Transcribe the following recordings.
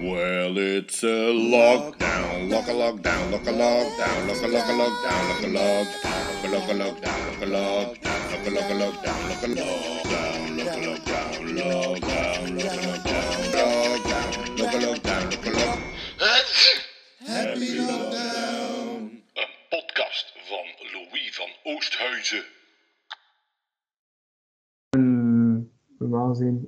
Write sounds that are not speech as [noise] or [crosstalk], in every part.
Well, it's a lockdown, lock a lockdown, lock a lockdown, lock a lock a lockdown, lock a lockdown, lock a lockdown, lock a lockdown, lock a lock a lockdown, lock a lockdown, lock a lockdown, lockdown, lock a lockdown, lockdown, lock a lockdown, lock a lock. Happy lockdown. Een podcast van Louis van Oosthuizen. Mm.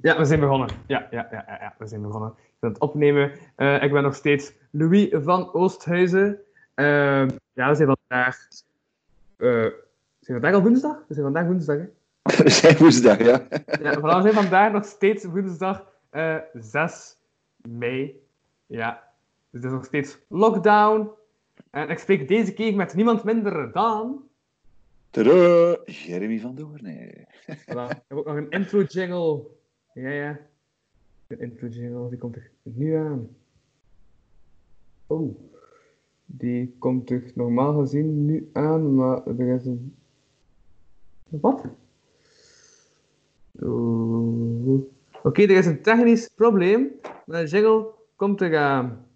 Ja, we zijn begonnen. Ja, ja, ja, ja, ja, we zijn begonnen. Het opnemen. Eh, ik ben nog steeds Louis van Oosthuizen. Eh, ja, we zijn vandaag. eh, we zijn vandaag al woensdag? We zijn vandaag woensdag, hè? [laughs] We zijn woensdag, ja. Ja, we zijn vandaag nog steeds woensdag eh 6 mei. Ja, dus het is nog steeds lockdown. En ik spreek deze keer met niemand minder dan. Tada! Jeremy van Doorn. Voilà. Ik heb ook nog een intro jingle. Ja, ja. De intro jingle, die komt er nu aan. Oh. Die komt er normaal gezien nu aan, maar er is een. Wat? Oh. Oké, er is een technisch probleem. Mijn jingle komt er aan.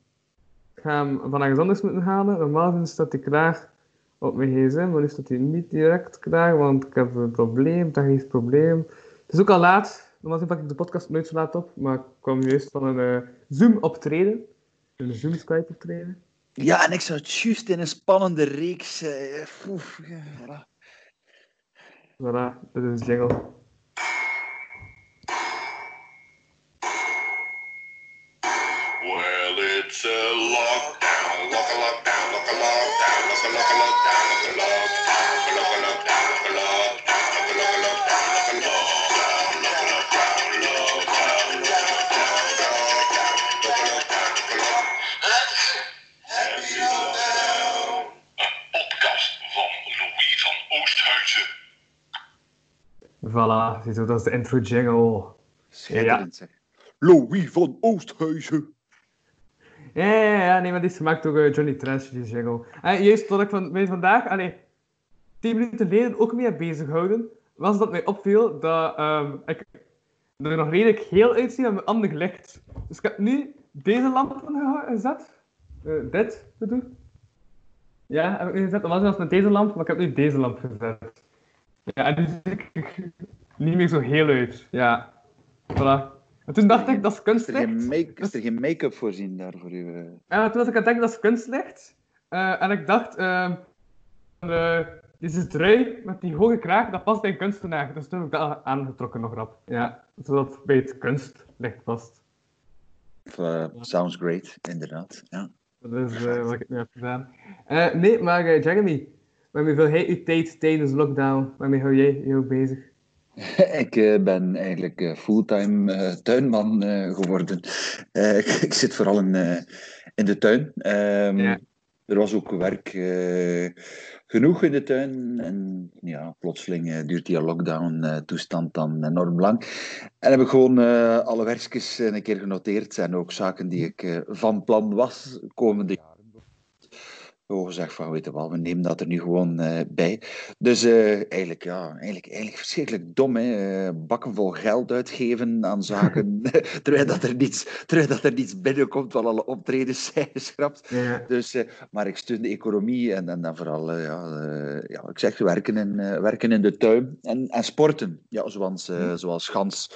Ik ga hem van ergens anders moeten halen. Normaal gezien staat hij klaar op mijn gsm, maar nu staat hij niet direct klaar, want ik heb een probleem, technisch probleem. Het is ook al laat. Normaal gezien pak ik de podcast nooit zo laat op, maar ik kwam juist van een eh, Zoom-optreden. Een Zoom-Skype-optreden. Ja, en ik zat juist in een spannende reeks. ja, voilà. Voilà, dit is een jingle. Voilà, dat is de intro jingle. Schitterend, zeg. Louis van Oosthuizen. Ja, ja, ja, nee, maar die is gemaakt door eh, Johnny Trash, die jingle. En juist wat ik van, mij vandaag, allee, tien minuten geleden ook mee heb bezig gehouden, was dat mij opviel dat ehm, ik er nog redelijk heel uitzie met mijn ander licht. Dus ik heb nu deze lamp aan gezet. Eh, dit, bedoel Ja, heb ik nu gezet. Dat was met deze lamp, maar ik heb nu deze lamp gezet. Ja, en nu zie ik niet meer zo heel uit. Ja, voilà. En toen dacht ik, dat is kunstlicht. is er geen make-up voorzien daar voor u? eh? En toen was ik aan het denken, dat is kunstlicht. Eh, en ik dacht, ehm eh, deze trui met die hoge kraag, dat past bij een kunstenaar. Dus toen heb ik dat aangetrokken nog rap. Ja, zodat het bij het kunstlicht past. Sounds great, inderdaad. Ja. Dat is eh, wat ik nu heb gedaan. Nee, maar Jeremy, waarmee vul jij je tijd tijdens lockdown? Waarmee hou jij je ook bezig? [laughs] ik eh, ben eigenlijk eh, fulltime eh, tuinman geworden. [laughs] Ik, ik zit vooral in, in de tuin. Ehm, Ja. Er was ook werk genoeg in de tuin. En ja, plotseling duurt die lockdown-toestand dan enorm lang. En heb ik gewoon alle werkjes een keer genoteerd. En ook zaken die ik van plan was komende jaren. Gezegd van, weet je wel, we nemen dat er nu gewoon eh, bij. Dus eh, eigenlijk, ja, eigenlijk, eigenlijk verschrikkelijk dom, hè. Eh, bakken vol geld uitgeven aan zaken, [laughs] [laughs] terwijl, dat er niets, terwijl dat er niets binnenkomt, want alle optredens [laughs] zijn geschrapt. Ja. Dus, maar ik steun de economie en, en dan vooral, ja, ja, ik zeg, werken in, werken in de tuin en, en sporten. Ja, zoals, eh, zoals Gans,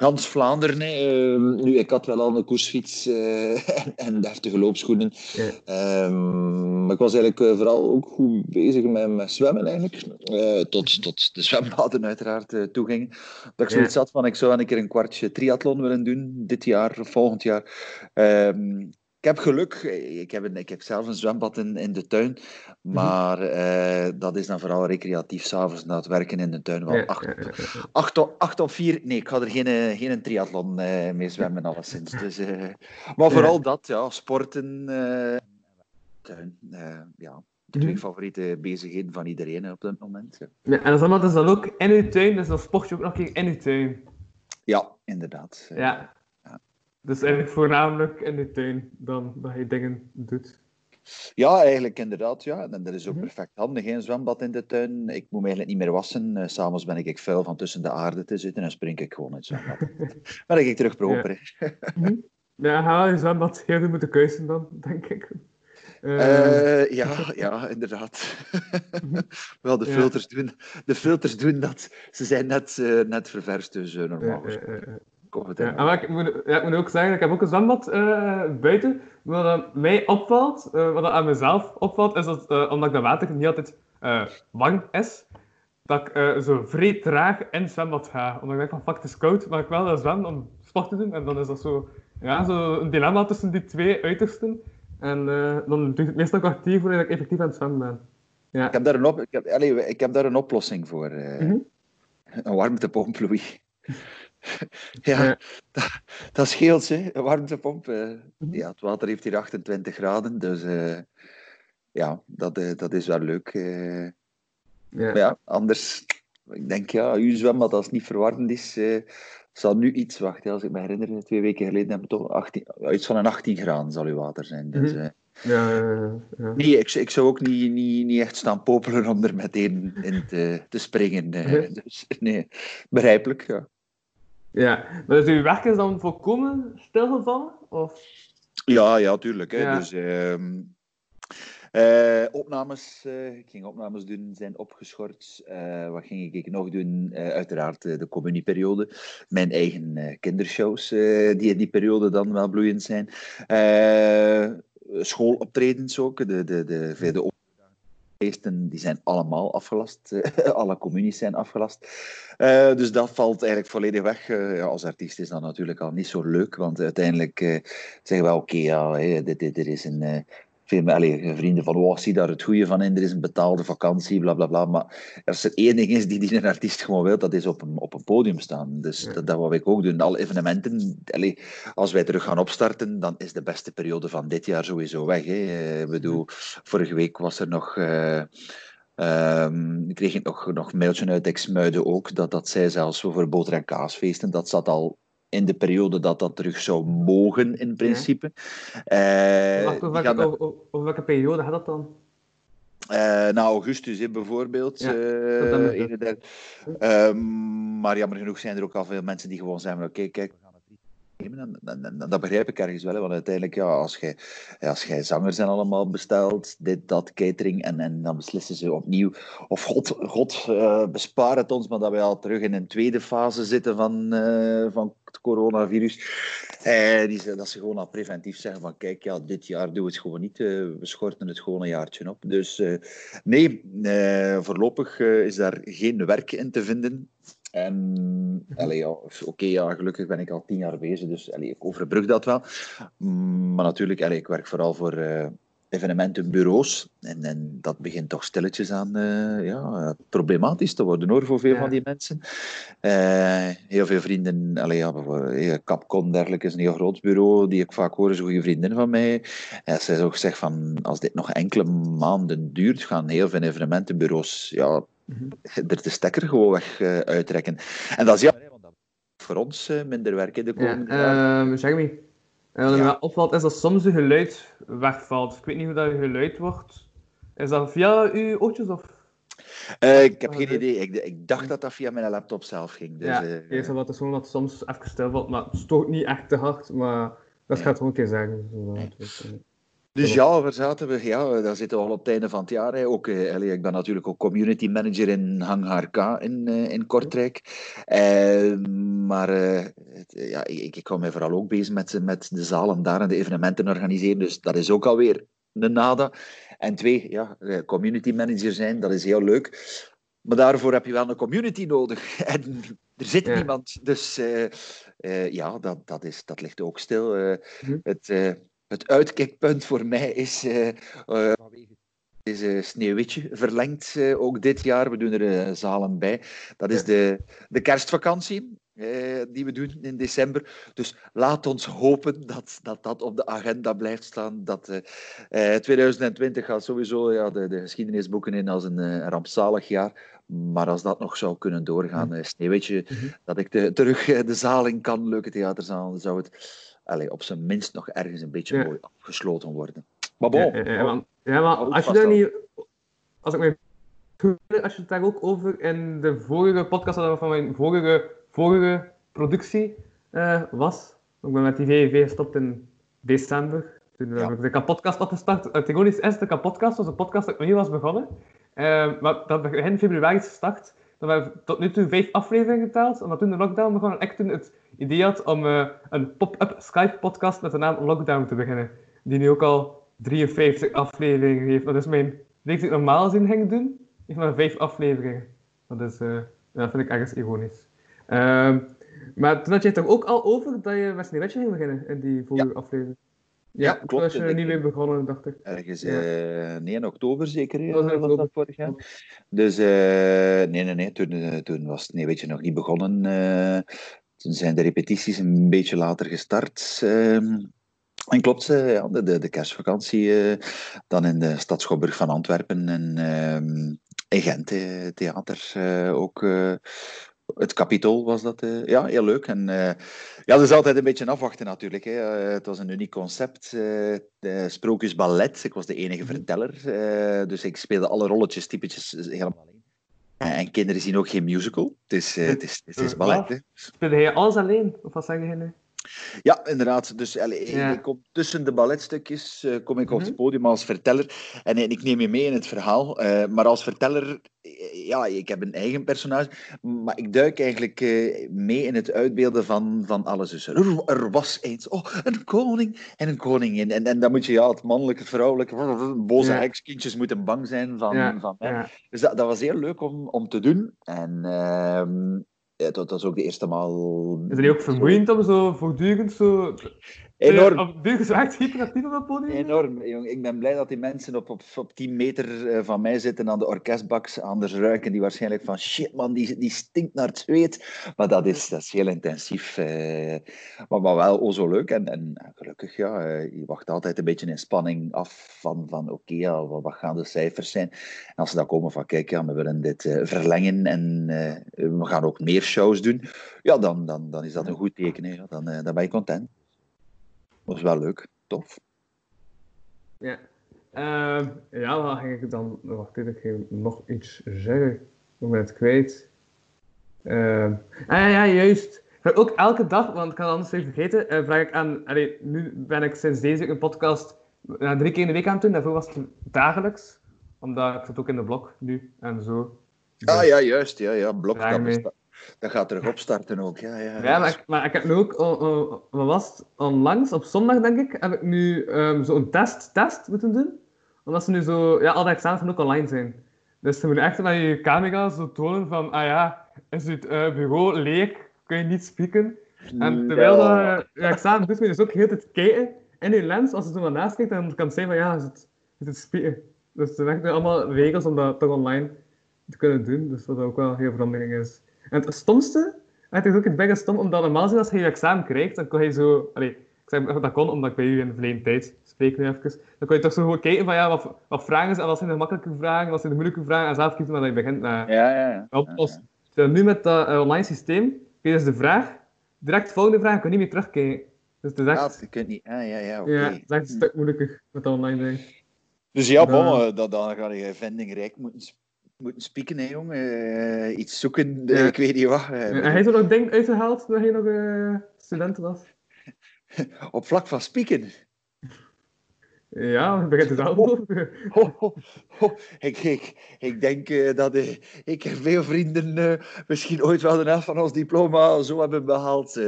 Gans Vlaanderen. Eh, nu, ik had wel al een koersfiets eh, [laughs] en, en deftige loopschoenen. Ja. Ehm, maar ik was eigenlijk eh, vooral ook goed bezig met, met zwemmen eigenlijk. Eh, tot, tot de zwembaden uiteraard toegingen. Dat ik Ja. zoiets had van, ik zou een keer een kwartje triathlon willen doen, dit jaar of volgend jaar. Ehm, ik heb geluk, ik heb, een, ik heb zelf een zwembad in, in de tuin, maar eh, dat is dan vooral recreatief, s'avonds na het werken in de tuin. Wel acht, acht, op, acht op vier, nee, ik ga er geen, eh, geen triathlon eh, mee zwemmen, alleszins. [laughs] Dus, maar vooral dat, ja, sporten, tuin, ja. De twee Mhm. favoriete bezigheden van iedereen op dit moment. Ja, Ja, en dat is allemaal dus dan ook in uw tuin, dus dan sport je ook nog een keer in uw tuin. ja inderdaad. Ja. Ja. Dus eigenlijk voornamelijk in de tuin dan dat je dingen doet. Ja, eigenlijk inderdaad. Ja. En dat is ook Mhm. perfect handig, hè, een zwembad in de tuin. Ik moet me eigenlijk niet meer wassen. Eh, S'avonds ben ik vuil van tussen de aarde te zitten en spring ik gewoon uit het zwembad. [laughs] maar dan ga ik terug proper. hè. Mhm. Ja, ga je zwembad heel moeten keuzen dan, denk ik. Eh, uh, ja, ja, inderdaad. [laughs] Wel, de filters, ja. doen, de filters doen dat. Ze zijn net, uh, net ververst, dus uh, normaal. Ja, maar ik moet, ja, ik moet ook zeggen, ik heb ook een zwembad buiten. Wat mij opvalt, wat aan mezelf opvalt, is dat omdat dat water niet altijd warm is, dat ik zo vrij traag in het zwembad ga. Omdat ik denk van, fuck, het is koud, maar ik wil wel zwemmen om sport te doen. En dan is dat zo, ja, zo een dilemma tussen die twee uitersten. En uh, dan duurt het meestal een kwartier voordat ik effectief aan het zwemmen ben. Ja. Ik, heb daar een op, ik, heb, allez, ik heb daar een oplossing voor. Uh, mm -hmm. Een warmtepomp, Louis. [laughs] ja, ja. Dat, dat, scheelt, hè. Een warmtepomp. -hmm. Ja, het water heeft hier 28 graden, dus ja, dat, dat is wel leuk. Ja. Maar ja, anders... Ik denk, ja, uw zwembad, als het niet verwarmd is, zal nu iets, wacht, als ik me herinner, twee weken geleden hebben we toch 18, iets van een 18 graden zal uw water zijn. Dus, mm -hmm. ja, ja, ja, Nee, ik, ik zou ook niet, niet, niet echt staan popelen om er meteen in te, te springen. Uh, dus nee, begrijpelijk, ja. Ja, maar dus uw werk is dan volkomen stilgevallen? Of? Ja, ja, tuurlijk. Hè. Dus, uh, uh, opnames, uh, ik ging opnames doen, zijn opgeschort. Uh, wat ging ik nog doen? uiteraard de communieperiode. Mijn eigen kindershows, die in die periode dan wel bloeiend zijn. schooloptredens ook, de, de, de, de, de feesten die zijn allemaal afgelast. [laughs] Alle communies zijn afgelast. Uh, dus dat valt eigenlijk volledig weg. Uh, ja, als artiest is dat natuurlijk al niet zo leuk, want uiteindelijk zeggen we oké, okay, dit, dit, dit, is een veel allee, vrienden van, oh, zie daar het goede van in, er is een betaalde vakantie, bla bla bla. Maar als er één ding is die, die een artiest gewoon wil, dat is op een, op een podium staan. Dus ja. dat, dat wat ik ook doen. Alle evenementen, allee, als wij terug gaan opstarten, dan is de beste periode van dit jaar sowieso weg. Hè. Ik bedoel, vorige week was er nog... Uh, Um, kreeg ik nog, nog een mailtje uit Exmuiden ook, dat, dat zij zelfs voor boter- en kaasfeesten, dat zat al in de periode dat dat terug zou mogen, in principe. Ja. Uh, Wacht, over, welke, over, over, welke periode gaat dat dan? Uh, nou, augustus hè, bijvoorbeeld. Ja, uh, um, maar jammer genoeg zijn er ook al veel mensen die gewoon zeggen: oké, okay, kijk, En, en, en, dat begrijp ik ergens wel, want uiteindelijk, ja, als jij, als zangers zijn allemaal besteld, dit, dat, catering, en, en dan beslissen ze opnieuw: of God, God uh, bespaar het ons, maar dat wij al terug in een tweede fase zitten van, van het coronavirus. Eh, die, dat ze gewoon al preventief zeggen van kijk, ja, dit jaar doen we het gewoon niet. We schorten het gewoon een jaartje op. Dus nee, voorlopig is daar geen werk in te vinden. En ja, oké, okay, ja, gelukkig ben ik al tien jaar bezig, dus allee, ik overbrug dat wel. Maar natuurlijk, allee, ik werk vooral voor evenementenbureaus. En, en dat begint toch stilletjes aan uh, ja, problematisch te worden hoor, voor veel ja. van die mensen. Uh, heel veel vrienden, allee, ja, bijvoorbeeld Capcom dergelijke is een heel groot bureau, die ik vaak hoor, is een goede vriendin van mij. En zij ook zegt van, als dit nog enkele maanden duurt, gaan heel veel evenementenbureaus ja. [laughs] er de stekker gewoon weg uh, uittrekken. En dat is ja, want dat voor ons minder werk in de komende ja, jaren. zeg me. En wat mij opvalt is dat soms je geluid wegvalt. Ik weet niet hoe dat je geluid wordt. Is dat via je oortjes of? Uh, ik heb geen idee. Ik, ik, dacht dat dat via mijn laptop zelf ging. Dus, ja, uh, eerst wat is gewoon dat soms even stilvalt, maar het stoot niet echt te hard. Maar dat ja. gaat gewoon een keer zeggen. Zo, dus ja, waar zaten we? Ja, daar zitten we al op het einde van het jaar. Hè. Ook, eh, ik ben natuurlijk ook community manager in Hang K in, uh, in Kortrijk. Uh, maar het, ja, ik, ik hou mij vooral ook bezig met, met de zalen daar en de evenementen organiseren. Dus dat is ook alweer een nada. En twee, ja, community manager zijn, dat is heel leuk. Maar daarvoor heb je wel een community nodig. [laughs] En er zit ja. niemand. Dus ja, dat, dat, is, dat ligt ook stil. Hm. Het het uitkijkpunt voor mij is uh, uh, deze Sneeuwwitje verlengd ook dit jaar. We doen er zalen bij. Dat is de, de kerstvakantie. die we doen in december. Dus laat ons hopen dat dat, dat op de agenda blijft staan. Dat 2020 gaat sowieso ja, de, de geschiedenisboeken in als een rampzalig jaar. Maar als dat nog zou kunnen doorgaan, Sneeuwwitje, -hmm. dat ik de, terug de zaal in kan, leuke theaterzaal, zou het allee, op zijn minst nog ergens een beetje ja. mooi afgesloten worden. Maar bon. Ja, ja, maar, ja, maar als je daar niet... Als ik me als je het daar ook over in de vorige podcast hadden van mijn vorige, vorige productie uh, was, Ik ben met die VVV gestopt in december. Toen Ja. heb ik de podcast opgestart. Het ironisch is, de podcast was een podcast dat ik nog niet was begonnen. Eh, maar dat begin februari is gestart. Dan hebben we tot nu toe vijf afleveringen geteld. Omdat toen de lockdown begon en ik toen het idee had om eh, een pop-up Skype-podcast met de naam Lockdown te beginnen. Die nu ook al 53 afleveringen heeft. Dat is mijn reeks die ik normaal zin ging doen. Heeft maar vijf afleveringen. Dat, is, ja, dat vind ik ergens ironisch. Ehm, maar toen had je het toch ook al over dat je met Sneeuwwitje ging beginnen in die vorige aflevering? Ja, Ja, toen klopt, was je er ik- niet mee begonnen, dacht ik. Ergens, Ja. eh, nee, in oktober zeker, eh, Dat was in was, dat vorig jaar. Ja. Dus eh, nee, nee, nee, toen, eh, toen was het nee, weet je, nog niet begonnen. eh. toen zijn de repetities een beetje later gestart. ehm. en klopt, eh, ja, de, de, de kerstvakantie eh, dan in de Stad Schouwburg van Antwerpen en ehm, in Gent eh, theater ook. Het Capitool was dat. eh, ja, heel leuk. En eh, ja, dat is altijd een beetje afwachten natuurlijk. Hè. Eh, het was een uniek concept. Sprookjesballet. Ik was de enige verteller. eh, dus ik speelde alle rolletjes, typetjes helemaal alleen. En, en kinderen zien ook geen musical. Het is, het is, het is ballet. Hè. Speelde hij alles alleen? Of wat zeg je nu? Ja, inderdaad. Dus allee, Ja. ik kom tussen de balletstukjes eh, kom ik op Mhm. het podium als verteller en, eh, ik neem je mee in het verhaal. Eh, maar als verteller, eh, ja, ik heb een eigen personage, maar ik duik eigenlijk mee in het uitbeelden van, van alles. Dus er, er was eens oh, een koning en een koningin. En, en dan moet je ja, het mannelijke, het vrouwelijke, boze Ja. hekskindjes moeten bang zijn van, ja, van mij. Dus dat, dat was heel leuk om, om te doen. En ehm, ja, dat, is ook de eerste maal... Is het niet ook vermoeiend om zo voortdurend zo... Enorm. Op duur gezegd hyperactief op dat podium? Enorm, jong. Ik ben blij dat die mensen op, op, op 10 meter eh, van mij zitten aan de orkestbaks. Anders ruiken die waarschijnlijk van shit man, die, die stinkt naar het zweet. Maar dat is, dat is heel intensief. eh, maar, maar wel oh, zo leuk. En, en gelukkig, ja, eh, je wacht altijd een beetje in spanning af van, van oké, ja, wat, wat gaan de cijfers zijn? En als ze dan komen van kijk, ja, we willen dit eh, verlengen en eh, we gaan ook meer shows doen. Ja, dan, dan, dan is dat een goed teken. Hè. Dan, dan ben je content. Dat is wel leuk. Tof. Ja. Ehm, ja, wat ging ik dan... Wacht even, ik ging nog iets zeggen. Ik ben het kwijt. Ehm, ah ja, ja, juist. Ook elke dag, want ik kan het anders weer vergeten, eh, vraag ik aan... Allee, nu ben ik sinds deze week een podcast eh, drie keer in de week aan het doen. Daarvoor was het dagelijks. Omdat ik zit ook in de blog nu en zo. Ah ja, juist. Ja, ja. Blok, Vraag dat, dat gaat terug opstarten ook. Ja, ja, Ja, maar ik, maar ik heb nu ook, oh, oh, wat was het, onlangs, op zondag denk ik, heb ik nu ehm zo'n test, test moeten doen. Omdat ze nu zo, ja, al die examens gaan ook online zijn. Dus ze moeten echt met je camera zo tonen van, ah ja, is het eh, bureau leeg, kun je niet spieken. En terwijl Ja. dat je examen doet, moet je dus ook heel de tijd kijken in je lens, als je zo naar naast kijkt, dan kan het zijn van, ja, is het, is het spieken. Dus er zijn echt allemaal regels om dat toch online te kunnen doen, dus wat ook wel heel verandering is. En het stomste, het is ook het bijna stom, omdat normaal als je je examen krijgt, dan kon je zo... Allee, ik zeg dat dat kon, omdat ik bij u in de verleden tijd spreek nu even. Dan kon je toch zo gewoon kijken van, ja, wat, wat vragen zijn, wat zijn de makkelijke vragen, wat zijn de moeilijke vragen, en zelf kiezen waar je begint met Ja, ja, ja. oplossen. Nu met dat eh, online systeem, kun je dus de vraag, direct de volgende vraag, kun je niet meer terugkijken. Dus het is Ja, je kunt niet. Ah, ja, ja, oké. ja, het is echt een stuk moeilijker met dat online ding. Dus ja, bon, Ja. eh, dat, dan ga je vindingrijk moeten, moeten spieken, hè, jong. Eh, iets zoeken, Ja. eh, ik weet niet wat. eh, En hij heeft er nog dingen uitgehaald toen hij nog eh, student was. [laughs] op vlak van spieken. Ja, het begint zelf over. Ho, ho, ho. Ik, ik, ik denk eh, dat eh, ik en veel vrienden eh, misschien ooit wel de helft van ons diploma zo hebben behaald. eh.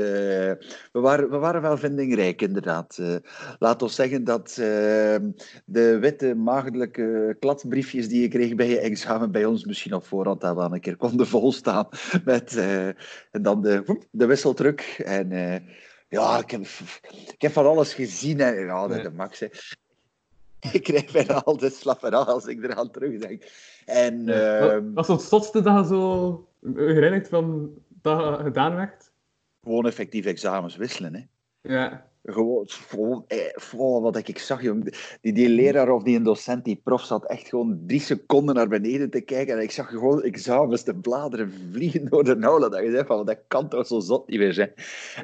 we, waren, we waren wel vindingrijk, inderdaad. Laat ons zeggen dat de witte, maagdelijke kladbriefjes die je kreeg bij je examen bij ons misschien op voorhand al wel een keer konden volstaan. Met, en dan de, de wisseldruk. En ja, ik heb, ik heb van alles gezien. En, ja, de, de max. Hè. [laughs] Ik krijg bijna altijd slapperij als ik eraan terugdenk. En ehm, Wat is het zotste dat je zo herinnert van dat gedaan werd? gewoon effectief examens wisselen. Hè. Ja. Gewoon, gewoon eh, wat ik zag, jong. Die, die leraar of die een docent, die prof, zat echt gewoon drie seconden naar beneden te kijken. En ik zag gewoon examens, de bladeren vliegen door de aula. Dat je zegt van, dat kan toch zo zot niet meer zijn.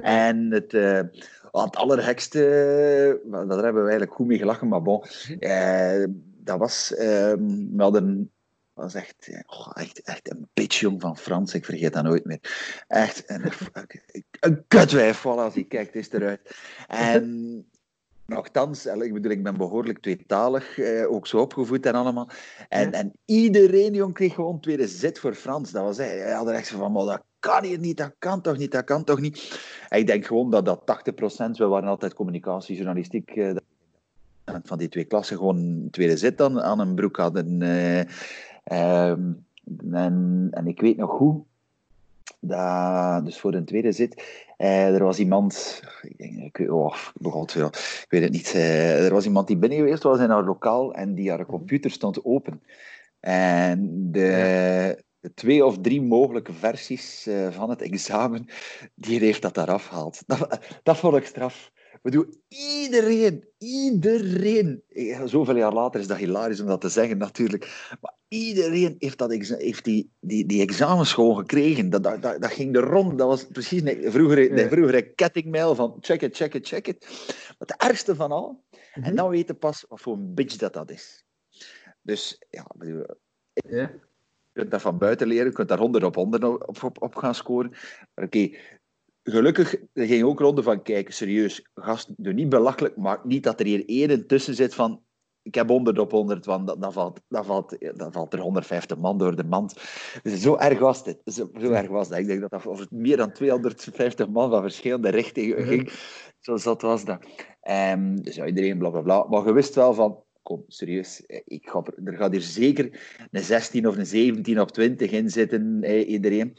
En het, eh, het allerhekste, eh, daar hebben we eigenlijk goed mee gelachen, maar bon. eh, dat was, eh, we hadden was echt, oh, echt, echt een bitch jong van Frans. Ik vergeet dat nooit meer. Echt een, [laughs] een kutwijf, voilà, als hij kijkt, is eruit. En [laughs] Nochtans, ik bedoel, ik ben behoorlijk tweetalig, eh, ook zo opgevoed en allemaal. En, en iedereen jong, kreeg gewoon tweede zit voor Frans. Dat was hij. Hij had er echt van, maar dat kan hier niet, dat kan toch niet, dat kan toch niet. Ik denk gewoon dat dat 80%, we waren altijd communicatiejournalistiek, eh, van die twee klassen gewoon tweede zit dan aan een broek hadden. Eh, ehm, en, en ik weet nog hoe, dus voor een tweede zit, eh, er was iemand, ik denk, ik, oh, ik weet het niet, er was iemand die binnen geweest was in haar lokaal en die haar computer stond open. En de twee of drie mogelijke versies uh, van het examen, die heeft dat daar afgehaald. Dat, dat vond ik straf. Ik bedoel, iedereen, iedereen, zoveel jaar later is dat hilarisch om dat te zeggen natuurlijk, maar iedereen heeft, dat heeft die, die, die examens gewoon gekregen. Dat, dat, dat, ging er rond. Dat was precies een vroegere, de vroegere kettingmail van check it, check it, check it. Maar het ergste van al, en mhm. dan weten pas wat voor een bitch dat dat is. Dus ja, je kunt dat van buiten leren, je kunt daar 100 op 100 op, op, op gaan scoren. Maar oké, gelukkig er ging ook ronde van, kijk, serieus, gast, doe niet belachelijk, maar niet dat er hier één tussen zit van, ik heb 100 op 100, want dan, valt, dan, valt, dan valt er 150 man door de mand. Dus zo erg was dit. Zo, zo erg was dat. Ik denk dat dat over meer dan 250 man van verschillende richtingen mhm. ging. Zo zat was dat. Um, dus ja, iedereen bla bla bla. Maar je wist wel van, kom, serieus, ik ga, er gaat hier zeker een 16 of een 17 op 20 in zitten, iedereen.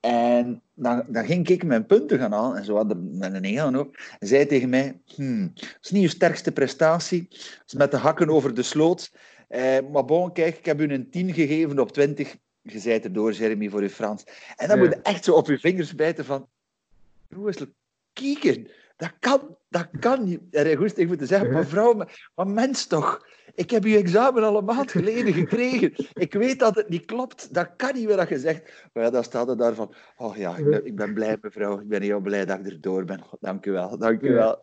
En dan, dan ging ik mijn punten gaan halen, en zo had er met een Engel ook. En zei tegen mij, hmm, dat is niet je sterkste prestatie, dat is met de hakken over de sloot. Eh, maar bon, kijk, ik heb u een 10 gegeven op 20. Je zei het door Jeremy, voor je Frans. En dan moet je echt zo op je vingers bijten van... Hoe is het kieken? Dat kan, dat kan niet. Goed ik moet zeggen, mevrouw, maar mens toch. Ik heb uw examen al een maand geleden gekregen. Ik weet dat het niet klopt. Dat kan niet wat je zegt. Maar ja, dan staat er daar van, oh ja, ik ben, ik ben, blij mevrouw. Ik ben heel blij dat ik erdoor ben. dank u wel, dank u wel.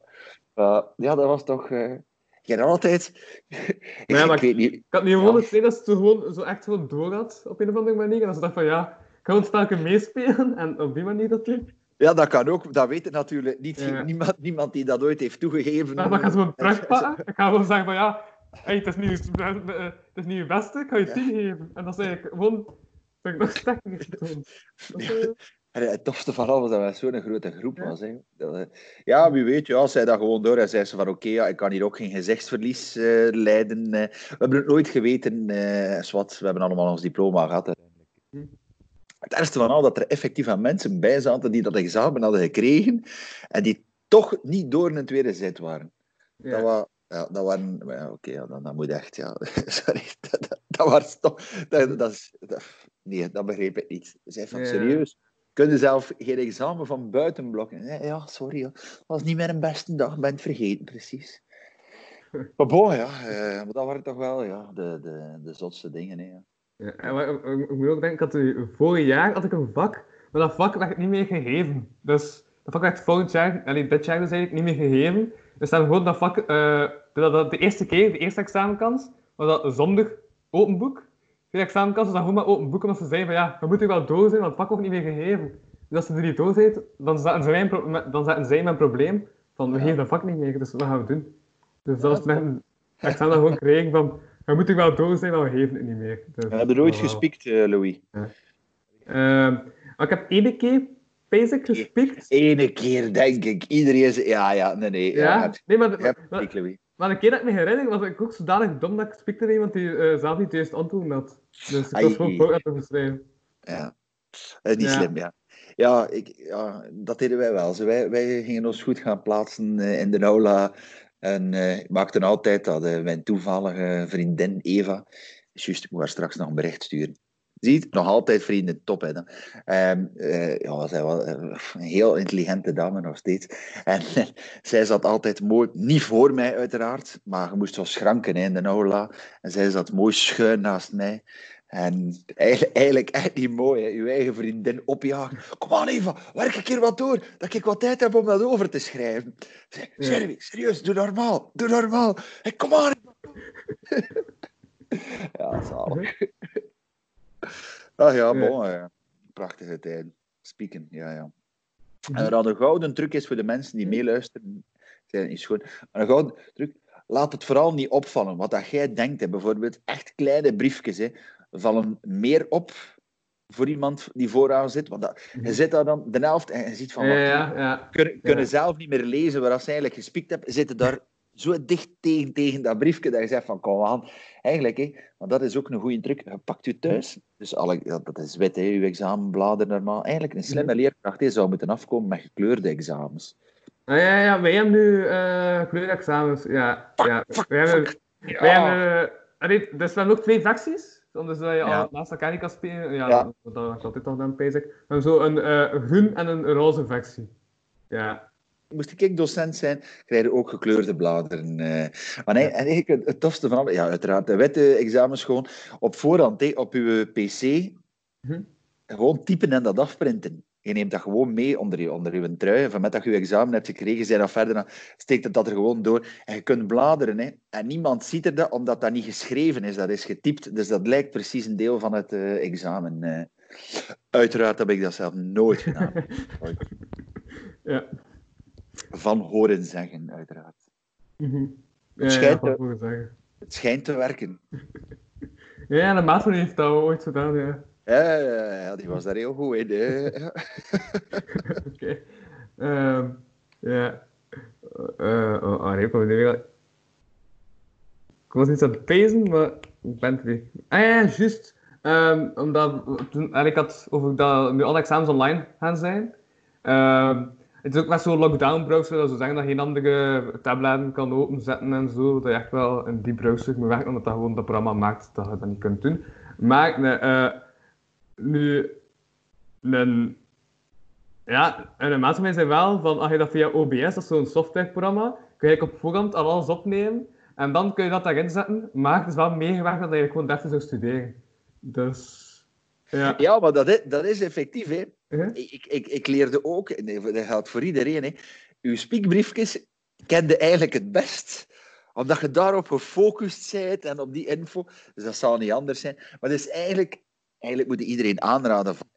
Uh, ja, dat was toch... Uh, ik altijd... [laughs] ik, ik, weet niet. Ik had niet gewoon het dat ze gewoon zo echt gewoon door had, op een of andere manier. En dat ze dacht van, ja, ik ga het spelje meespelen. En op die manier dat. Ja, dat kan ook. Dat weet natuurlijk niet. Niemand, niemand die dat ooit heeft toegegeven. Ja, maar ik ga zo terugpakken. [laughs] Ik ga gewoon zeggen van ja, hey, het, is niet, het is niet je beste, ik ga je tien geven. En dat is eigenlijk gewoon... Dat ik nog sterker getoond. [laughs] Het tofste van alles dat wij zo'n grote groep was. Hè. Eh, ja, wie weet, ja, zei dat gewoon door. en zei ze van, oké, ja, ik kan hier ook geen gezichtsverlies uh, leiden. Uh, we hebben het nooit geweten, uh, Swat. We hebben allemaal ons diploma gehad. Het ergste van al dat er effectief aan mensen bij zaten die dat examen hadden gekregen en die toch niet door een tweede zet waren. Ja. Dat, was, ja, dat waren... Ja, Oké, ja, dan, dan moet echt... Ja, [laughs] sorry. Dat, dat, was toch... Dat, dat, is, nee, dat begreep ik niet. Zij van, ja. serieus? Kunnen zelf geen examen van buiten blokken? Ja, sorry. Dat was niet meer een beste dag. Ben het vergeten, precies. [laughs] Maar bon, ja. Eh, maar dat waren toch wel ja, de, de, de zotste dingen, hè, ja. Ja, ik moet ook denken, ik had vorig jaar had ik een vak, maar dat vak werd niet meer gegeven. Dus dat vak werd volgend jaar, alleen dit jaar dus eigenlijk niet meer gegeven. Dus dan gewoon dat vak, uh, dat, de eerste keer, de eerste examenkans, was dat zondag open boek. De examenkans was dan gewoon maar open boek, omdat ze zeiden van ja, we moeten wel door zijn, want het vak wordt niet meer gegeven. Dus als ze er niet door zijn, dan zaten zij, dan zaten zij met een probleem van we geven dat vak niet meer, dus wat gaan we doen? Dus dat was mijn examen gewoon gekregen van we moeten wel door zijn, maar we geven het niet meer. Dus, we hebben nooit gespiekt, uh, Louis. Ja. Uh, ik heb één keer basic gespiekt. Eén keer, denk ik. Iedereen is... Ja, ja, nee, nee. Ja, ja nee, maar... maar, maar, Louis. maar een keer dat ik me herinner, was ik ook zodanig dom dat ik spikte naar iemand die uh, zelf niet juist antwoord had. Dus ik was gewoon voor aan het. Ja, uh, niet ja. slim, ja. Ja, ik, ja, dat deden wij wel. wij, wij gingen ons goed gaan plaatsen in de aula en uh, ik maakte altijd dat uh, mijn toevallige vriendin Eva, juist, ik moet haar straks nog een bericht sturen. Ziet, nog altijd vrienden, top hè. Um, uh, ja, zij was een heel intelligente dame nog steeds. En zij zat altijd mooi, niet voor mij uiteraard, maar je moest wel schranken in de aula. En zij zat mooi schuin naast mij. En eigenlijk, [laughs] eigenlijk echt niet mooi, hè? je eigen vriendin opjagen. Kom aan Eva, werk een keer wat door, dat ik wat tijd heb om dat over te schrijven. Jeremy, serieus, doe normaal, doe normaal. Hey, kom aan [laughs] [laughs] Ja, zalig. Ah ja, eh, prachtige tijd. Spieken, ja, ja. En wat een gouden truc is voor de mensen die meeluisteren, schoon. Maar een gouden truc, laat het vooral niet opvallen. Wat dat jij denkt, hè, bijvoorbeeld echt kleine briefjes, hè, vallen meer op voor iemand die vooraan zit. Want dat, je zit daar dan de helft en je ziet van, Ja, wacht, ja, ja. kunnen, zelf niet meer lezen waar ze eigenlijk gespiekt hebben, zitten daar zo dicht tegen, tegen dat briefje dat je zegt van kom aan. Eigenlijk, hè, want dat is ook een goede truc. Je pakt je thuis, dus alle, dat is wit, hè, je examenbladen normaal. Eigenlijk een slimme leerkracht hè, zou moeten afkomen met gekleurde examens. Ah, ja, ja, wij hebben nu eh kleurexamens. Ja, ja. wij hebben, wij hebben allee, dus we hebben ook twee versies. Anders dat je Ja. al naast elkaar niet kan spelen. Ja, Ja. dat is altijd nog dan bezig. Hebben zo een eh, groen en een roze versie. Ja. Moest ik docent zijn, krijg je ook gekleurde bladeren. eh. Maar nee, en eigenlijk het, tofste van alles, ja, uiteraard, de witte examens gewoon op voorhand, op uw pc, Mhm. gewoon typen en dat afprinten. Je neemt dat gewoon mee onder je, onder je trui. Van met dat je examen hebt gekregen, zijn dat verder, dan steekt het dat er gewoon door. En je kunt bladeren. Hè. En niemand ziet er dat, omdat dat niet geschreven is. Dat is getypt. Dus dat lijkt precies een deel van het eh, examen. eh. Uiteraard heb ik dat zelf nooit gedaan. [laughs] Ja. Van horen zeggen, uiteraard. Mhm. Ja, Het ja, schijnt, ik zeggen. Het schijnt te werken. [laughs] Ja, de maat heeft dat ooit gedaan, ja. Ja, die was daar heel goed in. [laughs] Oké. Ehm, ja. Eh, oh, ah, nee, ik kom meer. Ik was niet aan het pezen, maar ik ben het weer. Ah juist. Ehm, omdat toen, en ik had over dat nu alle examens online gaan zijn. Ehm, het is ook met zo'n lockdown browser, dat ze zeggen dat geen andere tabletten kan openzetten en zo. Dat je echt wel in die browser moet werken, omdat dat gewoon dat programma maakt dat je dat niet kunt doen. Maar nee, eh, nu, een ja, en de mensen zijn wel van, als je dat via OBS, dat is zo'n softwareprogramma, kun je op voorhand al alles opnemen en dan kun je dat daarin zetten, maar het is wel meegewerkt dat je gewoon deftig zou studeren. Dus, ja. Ja, maar dat is, dat is effectief. Hè. Ik, ik, ik leerde ook, nee, dat geldt voor iedereen, hè. uw spiekbriefjes kende eigenlijk het best omdat je daarop gefocust bent en op die info. Dus dat zal niet anders zijn. Maar dus eigenlijk, eigenlijk moet je iedereen aanraden van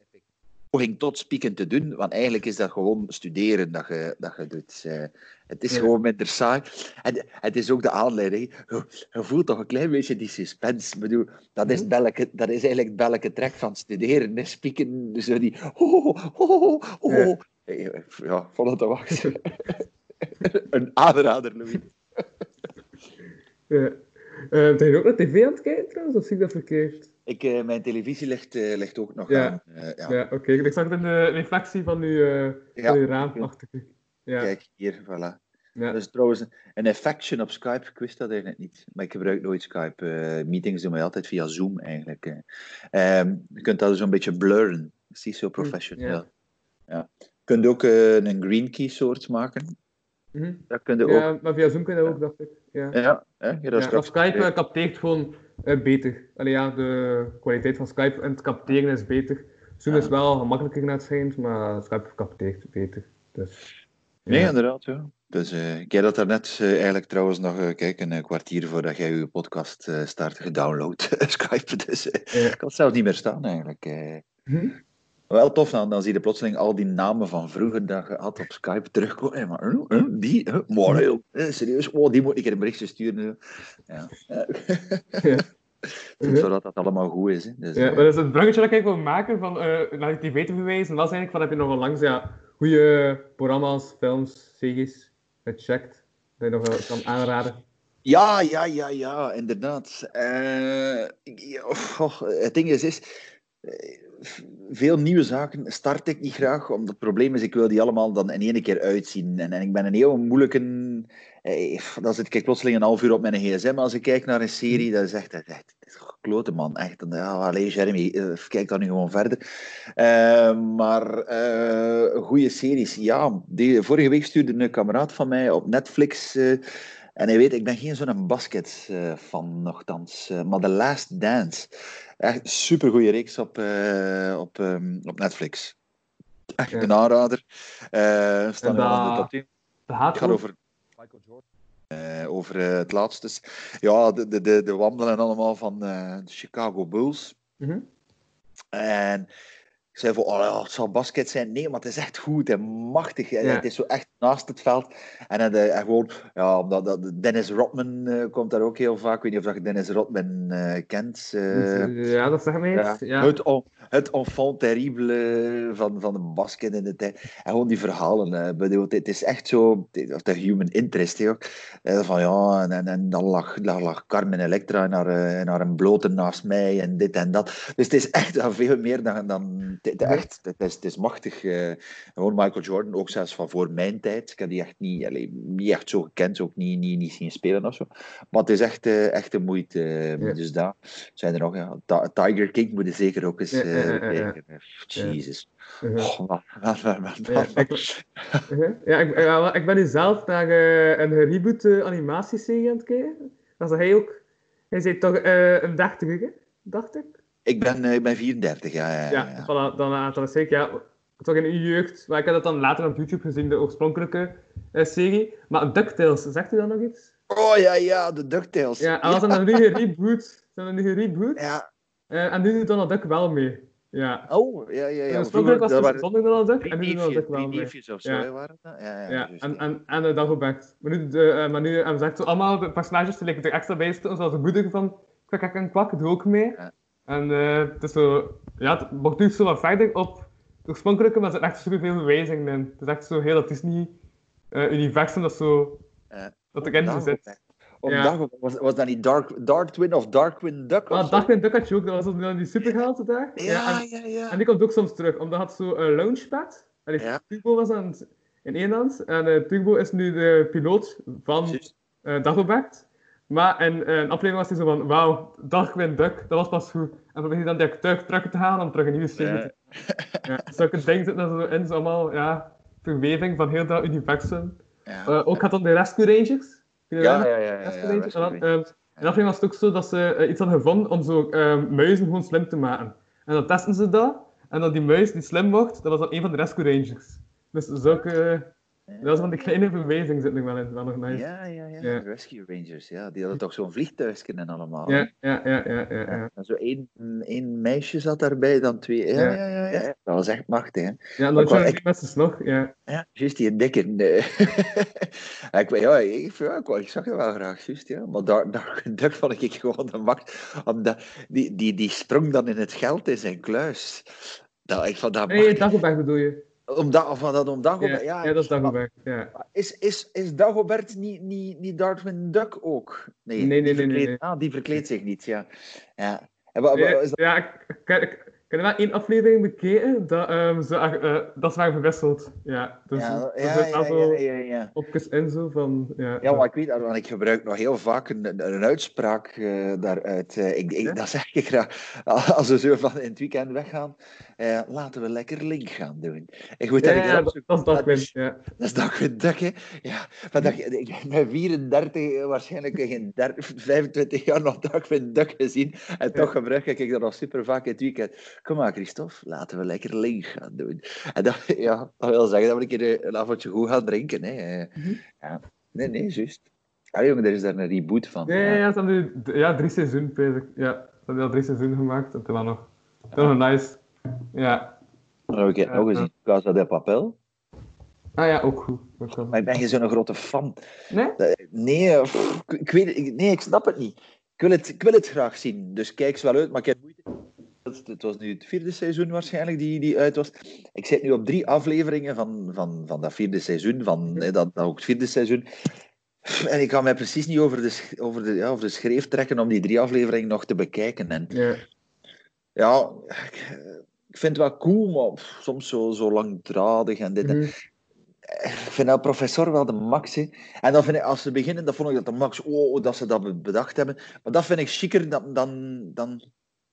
poging tot spieken te doen, want eigenlijk is dat gewoon studeren dat je, dat je doet. Eh, Het is Ja. gewoon minder saai. En het is ook de aanleiding. Je, je voelt toch een klein beetje die suspense. Ik bedoel, dat, is belleke, dat is eigenlijk het trek van studeren. hè. Spieken, zo die... Oh, oh, oh, oh. Ja. Ja, vond het te wachten. [laughs] een aanrader, Louis. ja. Eh, ben je ook naar tv aan het kijken trouwens, of zie ik dat verkeerd? Ik, eh, mijn televisie ligt, eh, ligt ook nog Ja. aan. Eh, ja. Ja, oké. Ik zag het in de reflectie van uw, Ja. van uw raam. Ja. Kijk, hier, voilà. Ja. Dat is trouwens een, affection op Skype. Ik wist dat eigenlijk niet. Maar ik gebruik nooit Skype. Meetings doen wij altijd via Zoom eigenlijk. eh. Ehm, je kunt dat zo'n beetje blurren. Dat is zo professioneel. ja. Ja. Je kunt ook een green key soort maken. Mhm. Dat kun je ook. ja, maar via Zoom kun je dat ook, dacht ik. Ja. Ja, hè, Ja, straks- Skype capteert gewoon eh, beter. Allee, ja, de kwaliteit van Skype en het capteren is beter. Zoom Ja. is wel gemakkelijker naar het schijnt, maar Skype capteert beter. Dus, ja. Nee, inderdaad. Ja. Dus eh, ik heb dat daarnet eh, eigenlijk trouwens nog, kijk, een kwartier voordat jij je podcast start gedownload, [laughs] Skype. Dus Ja. ik had zelf niet meer staan eigenlijk. eh. Wel tof, dan, dan zie je plotseling al die namen van vroeger dat je had op Skype terugkomen. Hey, maar, die, maar heel, eh, serieus, oh, die moet ik een berichtje sturen. Ja. [laughs] Zodat dat allemaal goed is. Hè. Dus, Ja, eh, dat is het bruggetje dat ik wil maken van eh naar die tv te verwijzen. was eigenlijk van heb je nog onlangs ja, goede programma's, films, series gecheckt. Dat je nog wel kan aanraden. Ja, ja, ja, ja, inderdaad. Eh, ik- ja, goh, het ding is, is veel nieuwe zaken start ik niet graag, omdat het probleem is, ik wil die allemaal dan in één keer uitzien. En, en ik ben een heel moeilijke... eh, dan zit ik plotseling een half uur op mijn gsm als ik kijk naar een serie, dat is echt... Echt klote man, echt. Ja, Jeremy, eh, kijk dan nu gewoon verder. Eh, maar eh goede series, ja. Die, vorige week stuurde een kameraad van mij op Netflix... en hij weet, ik ben geen zo'n basket-fan nogthans. eh, maar The Last Dance. Echt een supergoeie reeks op, eh, op, ehm, op Netflix. Echt een aanrader. Eh staan al in de dat- top 10. De Het gaat over Michael Jordan. Eh, over eh, het laatste. Ja, de, de, de, de wandelen allemaal van eh, de Chicago Bulls. Mhm. En ik zei van, oh ja, het zal basket zijn. Nee, maar het is echt goed en machtig. En Ja. Het is zo echt naast het veld. En, dan, eh, en gewoon, ja, omdat dat, Dennis Rodman eh, komt daar ook heel vaak. Ik weet niet of je Dennis Rodman eh, kent. ja, dat zegt mij ja. Het, het enfant terrible van, van de basket in de tijd. En gewoon die verhalen. bedoel, het is echt zo, of de human interest. ook. Eh, van ja, en, en, dan lag, lag, lag Carmen Electra naar, naar een blote naast mij en dit en dat. Dus het is echt veel meer dan. dan het, het- echt, het, is, het is machtig. eh, gewoon Michael Jordan, ook zelfs van voor mijn tijd. Ik heb die echt niet, allee, niet echt zo gekend, ook niet, niet, niet zien spelen of zo. Maar het is echt, eh, echt een moeite. eh, Ja. Dus daar zijn er nog. Ja. Ti- Tiger King moet je zeker ook eens kijken. Jezus. Ja, ik- ben nu zelf naar een reboot animatieserie aan het kijken. Dat is hij ook. Hij zei toch een dertiger, dacht ik. Ik ben, eh, ik ben 34, ja. ja, Ja. Voilà, dan, uh, dan is ik, ja, toch in uw jeugd. Maar ik heb dat dan later op YouTube gezien, de oorspronkelijke eh, serie. Maar DuckTales, zegt u dat nog iets? Oh ja, ja, de DuckTales. Ja, en was dan nu gereboot. Ze hebben nu gereboot. Ja. Eh, en nu doet Donald Duck wel mee. Ja. Oh, ja, ja, ja. Oorspronkelijk was het zonder Donald Duck, en nu doet Donald Duck wel mee. neefjes of zo, Ja. waren dat? Ja, ja, Ja, en, ja. en, en uh, Dagobert. Maar nu, de, eh, maar nu hebben ze echt zo allemaal de personages die er extra bij zitten, zoals de moeder van Kwak Kwak en Kwak, doet ook mee. Ja. En eh, het is zo, ja, het wordt nu zo wat verder op het oorspronkelijke, maar er zitten echt superveel verwijzingen in. Het is echt zo heel dat Disney-universum dat zo, Ja. dat erin zit. Ja. Dagobert. was, was dat niet Dark, Darkwing of Darkwing Duck? zo? Darkwing Duck had je ook, dat was dan die superheld daar. Ja, en, ja, ja. en die komt ook soms terug, omdat had zo een launchpad. En die Ja. Turbo was aan het, in één hand. En eh, Turbo is nu de piloot van eh Dagobert. Maar in eh, een aflevering was hij zo van, wauw, Darkwing Duck, dat was pas goed. En probeer je dan die terug, terug te halen om terug een nieuwe serie Ja. te ja, Zulke dingen zitten er zo in, zo allemaal, ja, verweving van heel dat universum. Ja. Eh, ook had dan de Rescue Rangers. Dat Ja, ja, ja. ja, Rescue ja, Rangers. En dan, Rangers. ehm, in de aflevering was het ook zo dat ze eh, iets hadden gevonden om zo ehm, muizen gewoon slim te maken. En dan testen ze dat. En dan die muis die slim wordt, dat was dan een van de Rescue Rangers. Dus zulke... Dat is van die kleine verwijzingen zitten er wel in. Wel nog nice. Ja, ja, ja, Ja. Rescue Rangers, ja. Die hadden toch zo'n vliegtuigje en allemaal. Ja, ja, ja, ja, ja. ja. Zo één, één meisje zat daarbij, dan twee. Ja, Ja. ja, Dat was echt machtig, hè. Ja, wou- zijn er mensen nog. Ja. Ja, juist die dikke. [laughs] Ik, ja, ik, ja, ik, zag je wel graag, juist, ja. Maar daar, daar [laughs] Duck vond ik gewoon de macht. Omdat die, die, die sprong dan in het geld in zijn kluis. Dat, ik vond dat Nee. Dagobert bedoel je? Omdat, of van dat om Dagobert, ja, ja. dat is Dagobert. Ja. Is, is, is Dagobert niet, niet, niet Darkwing Duck ook? Nee, Nee, nee, die nee, nee, verkleedt- nee. Ah, die verkleedt zich niet, ja. ja. En wat, wat Ja, is dat? ja, ik, ik, ik, ik heb wel één aflevering bekeken dat, ehm, ze, eh, dat ze waren verwisseld. Ja, dus Ja, ja, wel zo ja, ja, ja. opjes in zo van... Ja, Ja, maar ik weet dat, want ik gebruik nog heel vaak een, uitspraak eh, daaruit. Eh, ik, ik? Dat zeg ik graag. [laughs] Als we zo van in het weekend weggaan, laten we lekker link gaan doen. Ik dat dat, dat is dat Dat win. Ja. Dat is dat hè. Ja, maar dat, ik ben 34, eh, waarschijnlijk geen 30, 25 jaar nog Darkwing Duck gezien. En toch gebruik ik dat nog super vaak in het weekend. Kom maar, Christophe, laten we lekker link gaan doen. En dat, [laughs] ja, dat wil zeggen dat we een keer eh, een avondje goed gaan drinken. Hè. Eh, Mhm. ja. Nee, nee, juist. Ah, jongen, er is daar een reboot van. Ja, ja, ja, ze hebben nu d- ja, drie seizoenen bezig. Ja, ze hebben al drie seizoenen gemaakt. Dat is wel nog, dat is nog nice. Ja. Dat heb ik het nog gezien. Casa de Papel. Ah ja, ook goed. Maar ik ben geen zo'n grote fan. Nee? Nee, eh, pff, ik, weet, nee, ik snap het niet. Ik wil het, ik wil het graag zien, dus kijk eens wel uit. Maar ik heb moeite. Het, het was nu het vierde seizoen waarschijnlijk die, die uit was. Ik zit nu op drie afleveringen van, van, van dat vierde seizoen, van eh, dat, dat ook het vierde seizoen. En ik kan mij precies niet over de, over, de, ja, over de schreef trekken om die drie afleveringen nog te bekijken. En Ja. ja, ik, ik vind het wel cool, maar soms zo, zo langdradig en dit. en- Mhm. ik vind dat professor wel de max. Hè. En dan vind ik, als ze beginnen, dan vond ik dat de max. Oh, dat ze dat be- bedacht hebben. Maar dat vind ik chiquer dan, dan, dan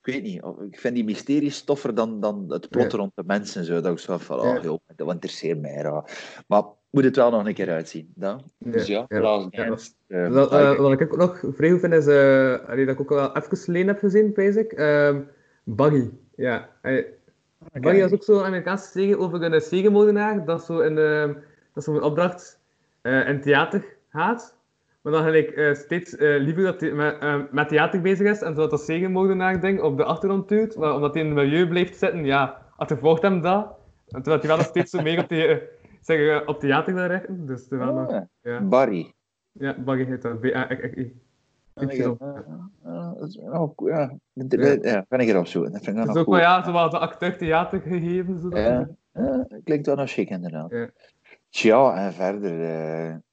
ik weet niet. Ik vind die mysteries toffer dan, dan het plot Ja. rond de mensen. Zo, dat ik zo van, Ja. oh, joh, dat interesseert mij. Ja. Maar moet het wel nog een keer uitzien. Dan. Dus ja, ja. Last Ja, Dance, eh, Dat, eh, wat ik ook nog vrij goed vind is, eh, allee, dat ik ook wel even geleden heb gezien, basic. ehm Buggy. Ja. Allee, Buggy was ook zo'n Amerikaanse serie over een seriemoordenaar dat zo in, ehm, dat zo een opdracht eh, in theater gaat. Maar dan gelijk eh, steeds eh, liever dat hij met, eh, met theater bezig is en zodat dat zegenmoordenaar ding op de achtergrond duwt. Maar omdat hij in het milieu blijft zitten, ja, achtervolgt hem dat. En terwijl hij wel nog steeds zo meer op, zeg, eh, op theater wil richten. Dus nog, Ah, ja. Barry. Ja, Baggy heet dat. B-A-R-R-I. Ah, Ik zo. ja, ja. Ja, kan ik erop zoeken. Dat vind ik is nog ook wel ja, zo wat de acteur theater gegeven. Zodat Ja, ja, klinkt wel nog chic inderdaad. Ja. Tja, en verder.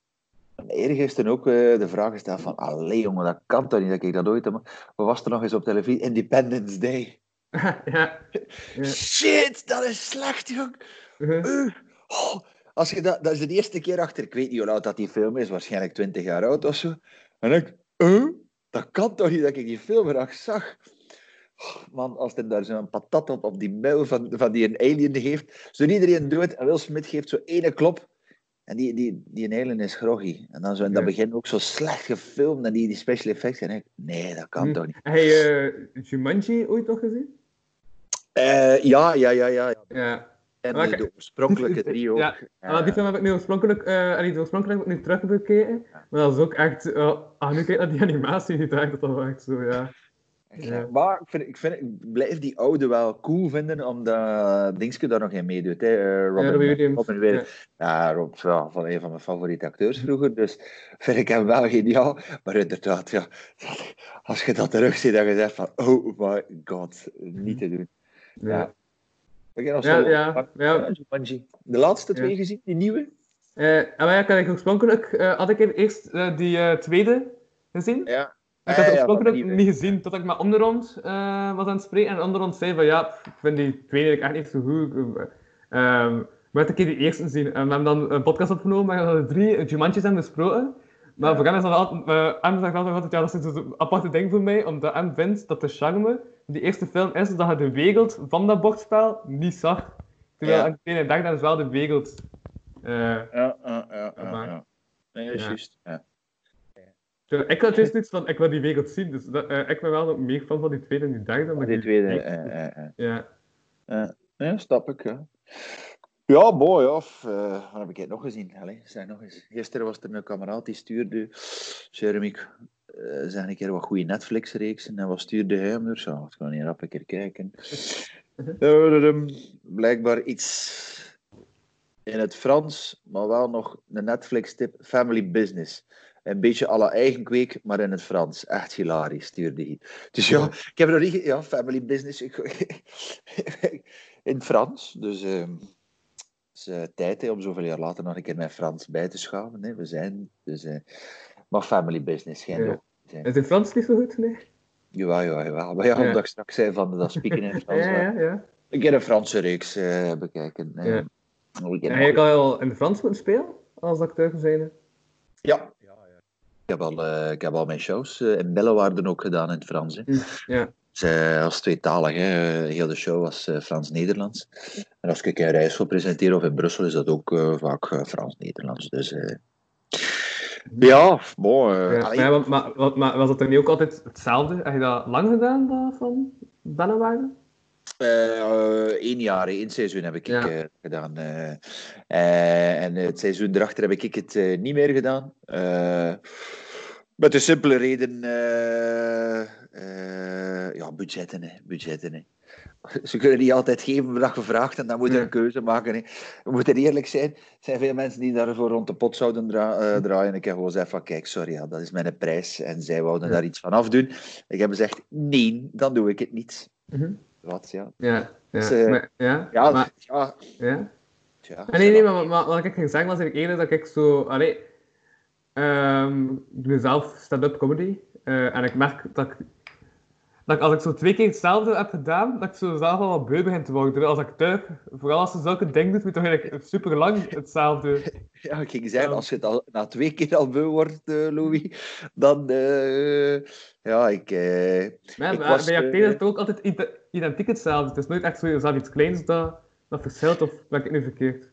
Eh eergisteren ook eh, de vraag gesteld van, allee jongen, dat kan toch niet dat ik dat ooit heb. Wat was er nog eens op televisie? Independence Day. [laughs] ja. Ja. Shit, dat is slecht, jong. Uh, oh, als je dat, dat is de eerste keer achter, ik weet niet hoe oud dat die film is, waarschijnlijk 20 jaar oud of zo. En ik, uh, dat kan toch niet dat ik die film graag zag. Oh, man, als er daar zo'n patat op, op die muil van, van die een alien geeft, zo iedereen doet en Will Smith geeft zo ene klop. En die, die, die alien is groggy. En dan zo in dat Ja. begin ook zo slecht gefilmd en die, die special effects. En ik, nee, dat kan Hm. toch niet. Heb je eh, Jumanji ooit nog gezien? Eh, ja, ja, ja, ja. Ja. En Maar de, oorspronkelijke drie [laughs] ook. Ja, Ja. Maar die film heb ik nu oorspronkelijk, eh allee, de oorspronkelijk heb ik nu. Maar dat is ook echt, eh, ah, nu kijk naar die [laughs] animatie, die dacht dat wel echt zo, ja. Ja. Maar ik, vind, ik, vind, ik blijf die oude wel cool vinden, omdat Dingske daar nog in meedoet. Hè. eh, Robin, Ja, Robbie Williams. Robin Williams. Ja, Rob, ja, van een van mijn favoriete acteurs vroeger. Dus vind ik hem wel geniaal. Maar inderdaad, ja, [laughs] als je dat terugziet, dan je zegt van, oh my god, niet te doen. Ja. Ja. Ja, zo- ja, ja. De laatste twee Ja. gezien, die nieuwe? Eh, en maar ja, ik had ik oorspronkelijk, eh, had ik eerst eh, die eh, tweede gezien. Ja. Ik had Ah, het ja, oorspronkelijk niet gezien, tot ik met om de rond eh, was aan het spreken. En om de rond zei van ja, ik vind die tweede eigenlijk echt niet zo goed. Ehm maar een keer die eerste zien. En we hebben dan een podcast opgenomen en we hadden drie uh, Jumanji's hebben besproken. Maar Ja. voor hem is dat altijd, uh, zegt altijd, ja, dat is een aparte ding voor mij, omdat hem vindt dat de charme van die eerste film is dat je de wereld van dat bordspel niet zag. Terwijl Ja. ik dacht, dat is wel de wereld. eh, Ja, ja, ja. ja. Nee, is Ja. Ja. ik had juist iets van, ik wil die wereld zien. Dus dat, eh, ik ben wel meer fan van die tweede en die derde. Maar Maar die tweede, eh, eh. Ja. Ja, snap ik. Ja, ja mooi. Of, wat heb ik het nog gezien? Allee, zeg nog eens. Gisteren was er een kameraad die stuurde, Jeremy, zeg een keer wat goede Netflix-reeksen. En wat stuurde hij hem er? Zo, ik ga niet rap een keer kijken. [laughs] Tududum. Blijkbaar iets in het Frans, maar wel nog een Netflix-tip: Family Business. Een beetje la eigen kweek, maar in het Frans. Echt hilarisch, stuurde hij. Dus ja, ik heb nog niet... Ja, Family Business. Ik, [laughs] in het Frans. Dus ehm, het is eh, tijd hè, om zoveel jaar later nog een keer mijn Frans bij te schaven. Hè. We zijn... Dus, eh, maar Family Business, geen Ja. Zijn. Is in Frans niet zo goed? Nee? Jawel, jawel, jawel. Maar ja, Ja. omdat ik straks zei van dat spieken in het [laughs] Frans. ja, ja. ja. Een keer een Franse reeks eh, bekijken. eh. Ja. Ik het En heb je al in het Frans moeten spelen? Als acteur zijn? Ja. Ik heb al, eh, ik heb al mijn shows eh, in Bellewaarden ook gedaan in het Frans. Hè. Ja. Dus, als tweetalig, hè. Heel de show was eh, Frans-Nederlands. En als ik in Rijssel presenteer of in Brussel, is dat ook vaak Frans-Nederlands. Dus eh, ja, mooi. Ja, maar, maar, maar, maar- maar was dat dan niet ook altijd hetzelfde? Heb je dat lang gedaan dat van Bennenwaarden? Eén jaar, één seizoen heb ik Ja. gedaan. en het seizoen erachter heb ik het niet meer gedaan. Met de simpele reden, eh, eh, ja, budgetten, hè, budgetten. Hè. Ze kunnen niet altijd geven wat je vraagt en dan moet je Ja. een keuze maken. Hè. We moeten eerlijk zijn, er zijn veel mensen die daarvoor rond de pot zouden eh, draaien. Ik heb gewoon gezegd van, kijk, sorry, ja, dat is mijn prijs. En zij wouden Ja. daar iets van afdoen. Ik heb gezegd, nee, dan doe ik het niet. Mhm. Wat, ja. Ja. Ja. Dus, maar, ja. Ja, maar, ja, ja. tja, Ah, nee, nee, maar, maar wat ik ging zeggen was eigenlijk eerder dat ik zo... Allee, ehm, ik doe zelf stand-up comedy. eh, en ik merk dat ik, dat ik als ik zo twee keer hetzelfde heb gedaan, dat ik zo zelf al wat beu begin te worden. Als acteur, vooral als je zulke dingen doet, moet je toch eigenlijk super lang hetzelfde. [laughs] Ja, ik ging zeggen, als je het al, na twee keer al beu wordt, eh, Louis, dan... eh, ja, ik... Maar Ik was, bij is het ook altijd ide- identiek hetzelfde. Het is nooit echt zo jezelf iets kleins dat, dat verschilt, of ben ik het nu verkeerd?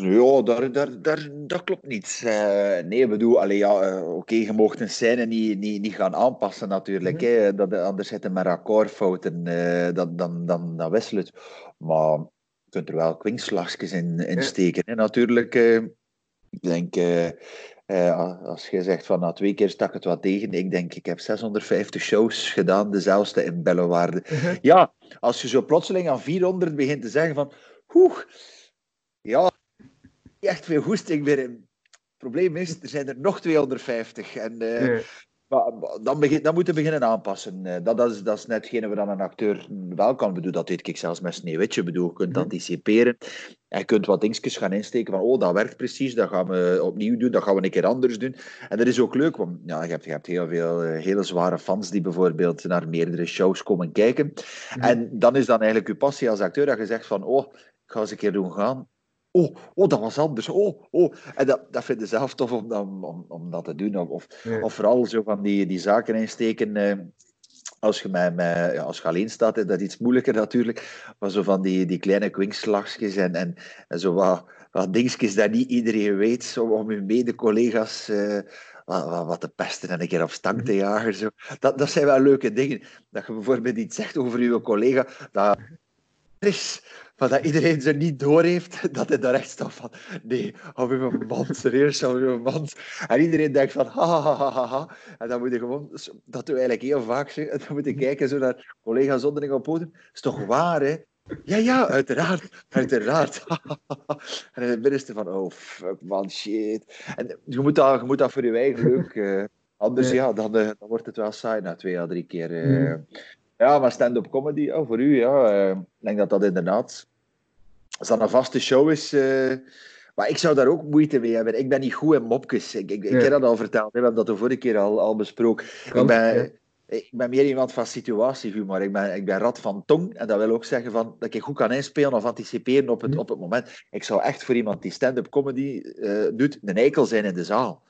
Ja, daar, daar, daar, dat klopt niet. Eh, nee, ik bedoel, allee, ja, eh, oké, je mocht een scène niet, niet, niet gaan aanpassen natuurlijk. Mhm. hè, dat, anders zitten met akkoordfouten, eh dan, dan, dan, dan wisselt het. Maar je kunt er wel kwinkslagsjes in, in steken. Hè, natuurlijk, ik denk, Uh, als je zegt van na twee keer stak het wat tegen, ik denk ik heb 650 shows gedaan, dezelfde in Bellewaarde. Uh-huh. Ja, als je zo plotseling aan 400 begint te zeggen van, oeh, ja, echt veel hoesting weer in. Het probleem is, er zijn er nog 250. En uh, dan, begin, dan moeten we beginnen aanpassen. Eh, dat, dat, is, dat is net hetgene wat een acteur wel kan. bedoel, dat weet ik zelfs met Sneeuwwitje. bedoel, je kunt mhm. anticiperen. En je kunt wat dingetjes gaan insteken van, oh, dat werkt precies, dat gaan we opnieuw doen, dat gaan we een keer anders doen. En dat is ook leuk, want ja, je, hebt, je hebt heel veel eh, hele zware fans die bijvoorbeeld naar meerdere shows komen kijken. Mhm. En dan is dan eigenlijk je passie als acteur dat je zegt van, oh, ik ga eens een keer doen gaan. Oh, oh, dat was anders. Oh, oh. En dat, dat vind je zelf tof om, om, om dat te doen. Of, of vooral zo van die, die zaken insteken. Eh, als je, met, met, ja, als je alleen staat, is dat iets moeilijker natuurlijk. Maar zo van die, die kleine kwinkslagjes en, en, en zo wat, wat dingetjes dat niet iedereen weet. Zo om je mede-collega's uh, wat, wat, wat, te pesten en een keer op stank te jagen. Zo. Dat, dat zijn wel leuke dingen. Dat je bijvoorbeeld iets zegt over je collega. Dat is maar dat iedereen ze niet doorheeft [laughs] dat hij daar echt staat van nee, hou je mijn man, serieus, hou mijn. En iedereen denkt van ha, ha, ha, ha, ha. En dan moet je gewoon, dat doen we eigenlijk heel vaak, en [laughs] dan moet je kijken zo naar collega's onderling op podium. is toch waar, hè? Ja, ja, uiteraard, uiteraard. [laughs] en in het binnenste van, oh, fuck man, shit. En je moet dat, je moet dat voor je eigen leuk... Uh, anders, ja, dan, uh, dan wordt het wel saai na twee à drie keer. Uh, ja, maar stand-up comedy, oh, voor u, ja. ik denk dat dat inderdaad als dat een vaste show is. Uh, maar ik zou daar ook moeite mee hebben. Ik ben niet goed in mopjes. Ik, ik, ik heb dat al verteld. We hebben dat de vorige keer al, al besproken. ik, ben, ik ben meer iemand van situatiehumor. Ik ben, ik ben rat van tong. En dat wil ook zeggen van, dat ik goed kan inspelen of anticiperen op het, mhm. op het moment. Ik zou echt voor iemand die stand-up comedy uh, doet, een eikel zijn in de zaal.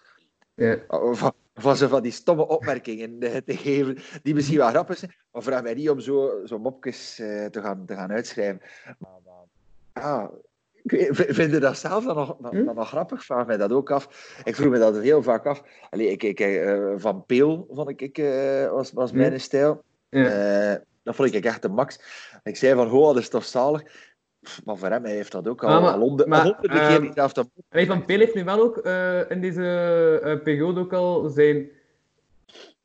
Ja. Of zo van die stomme opmerkingen [laughs] te geven, die misschien wel grappig zijn. Maar vraag mij niet om zo, zo mopjes te, gaan, te gaan uitschrijven. Maar, ja, vind je dat zelf dan nog, dan, hm? nog grappig? Vraag mij dat ook af. Ik vroeg me dat heel vaak af. Allee, ik, ik, uh, van Peel vond ik, ik uh, was, was mijn stijl. Ja. Uh, dat vond ik echt de max. Ik zei van, hoe dat is toch zalig. Maar voor hem hij heeft dat ook al, ah, maar, al honderd, maar, honderden keer niet af te... Van Peel heeft nu wel ook in deze periode ook al zijn...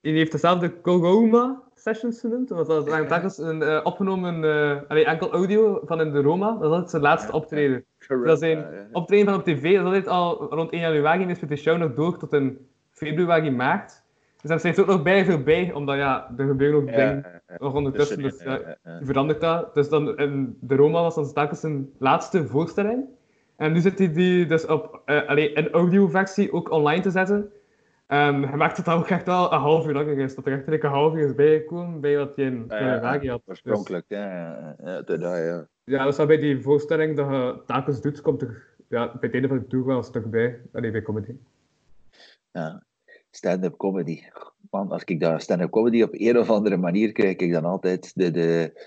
Hij heeft dezelfde Corona sessions genoemd. Want dat is telkens een uh, opgenomen, uh, enkel audio van in de Roma. Dat is altijd zijn laatste optreden. Dat zijn optreden van op tv. Dat is altijd al rond 1 januari en is met de show nog door tot in februari, maart. Dus dan zijn ze ook nog bijna veel bij, omdat ja, er gebeuren ook dingen nog ondertussen. Dus ja, verandert dat. Dus dan in de Roma was dan telkens zijn laatste voorstelling. En nu zit hij die dus op uh, allee, een audioversie ook online te zetten. Um, hij maakt het ook echt wel een half uur langer is. Dat er echt een half uur is bijgekomen bij wat je in ja, ja, had. Oorspronkelijk, dus, ja. Ja, ja, ja. ja, dus bij die voorstelling dat je telkens doet, komt er ja, bij het einde van de tour wel een stuk bij. Allee, bij comedy. Ja, stand-up comedy. Man, als ik daar stand-up comedy op een of andere manier krijg, ik dan altijd de, de,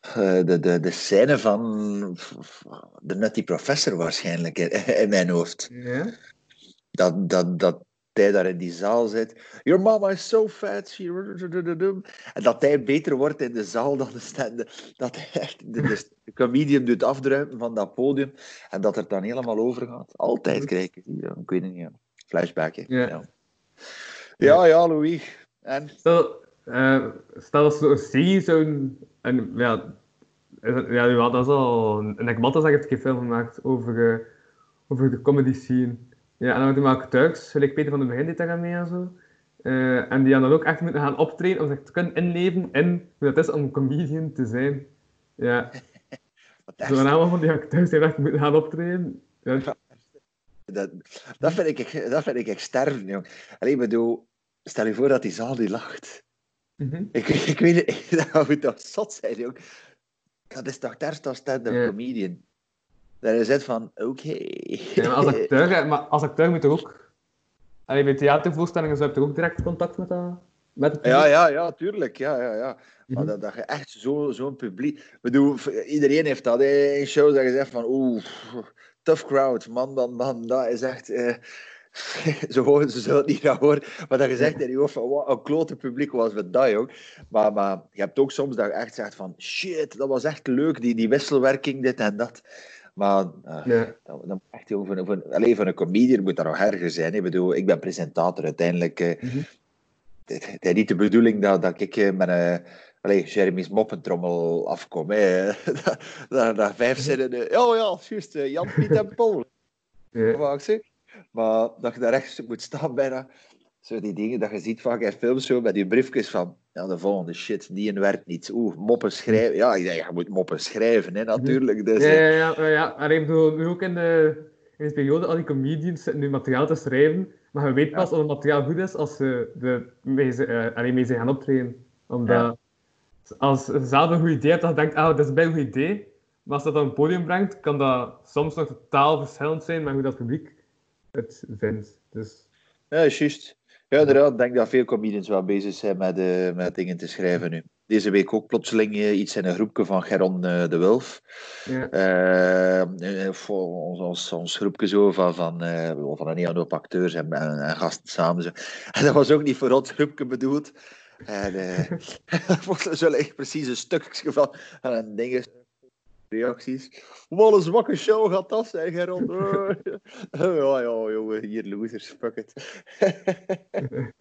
eh, de, de, de scène van de Nutty Professor waarschijnlijk in, mijn hoofd. Ja? Dat, dat, dat, hij daar in die zaal zit. Your mama is so fat. She... En dat hij beter wordt in de zaal dan de stand Dat hij echt de, de, [laughs] comedian doet afdruipen van dat podium. En dat er dan helemaal over gaat. Altijd krijg ik ja, Ik weet het niet. Flashback. Ja. ja. Ja, Louis. En? Stel, uh, stel als serie zo'n... En, ja, ja, dat is al... En ik Matta heeft een film gemaakt over, uh, over de comedy scene. Ja, en dan we ook Turks, gelijk Peter van den Begin deed daar mee en zo. Uh, en die dan ook echt moeten gaan optreden om zich te kunnen inleven in hoe het is om comedian te zijn. Ja. [laughs] Zo allemaal van die acteurs die echt moeten gaan optreden. Ja. Dat, dat, vind ik, dat vind ik echt sterven, jong. Alleen, bedoel, stel je voor dat die zaal die lacht. Mm -hmm. ik, ik weet [laughs] dat moet toch zot zijn, jong. Dat is toch daar als stand-up comedian. Daar is het van, oké. Maar als acteur, maar als acteur moet je ook... Allee, bij theatervoorstellingen zou je ook direct contact met, dat, met het? Ja, ja, ja, tuurlijk. Ja, ja, ja. Maar mhm. dat, dat je echt zo'n zo publiek... Bedoel, iedereen heeft dat in shows dat je zegt van, oeh, tough crowd, man, man, man. Dat is echt... Eh, [laughs] zo ze zullen het niet gaan horen, maar dat je zegt in je hoofd van, wat een klote publiek was met dat, joh. Maar, maar je hebt ook soms dat je echt zegt van, shit, dat was echt leuk, die, die wisselwerking, dit en dat. Maar uh, Ja. dat moet echt een- alleen voor een comedian moet dat nog erger zijn. hè. Ik bedoel, ik ben presentator uiteindelijk. eh, Mhm. het, het is niet de bedoeling dat, dat ik eh, met een allee, Jeremy's moppentrommel afkom. Hè. [laughs] dat, dat vijf zinnen. eh, oh ja, juist, eh, Jan, Piet en Paul. Ja. Wat ik zeg. Maar dat je daar echt moet staan bijna. Zo die dingen dat je ziet vaak in films zo met die briefjes van ja, de volgende shit, die en werkt niet. Oeh, moppen schrijven. Ja, ik denk, je moet moppen schrijven, hè, natuurlijk. Dus, Ja, eh, ja, ja. ja. En ik bedoel, nu ook in de, in de periode, al die comedians zitten nu materiaal te schrijven, maar je weet pas of het materiaal goed is als ze de, mee, ze, eh, allee, mee ze gaan optreden. Omdat als je zelf een goed idee hebt, dan denkt ah, dat is bij een goed idee. Maar als dat dan op een podium brengt, kan dat soms nog totaal verschillend zijn met hoe dat publiek het vindt. Dus, Ja, is juist. Ja, inderdaad. Ik denk dat veel comedians wel bezig zijn met, eh, met dingen te schrijven nu. Deze week ook plotseling eh, iets in een groepje van Geron eh, de Wulf. ja. Voor ons, ons, ons groepje zo van, van, van een hele hoop acteurs en, en, en gasten samen. Zo. [laughs] En dat was ook niet voor ons groepje bedoeld. En eh [laughs] er zullen echt precies een stukje van en een ding reacties. Wat een zwakke show gaat dat zijn, Geron. [laughs] ja, ja, jongen, hier losers, fuck it. [laughs]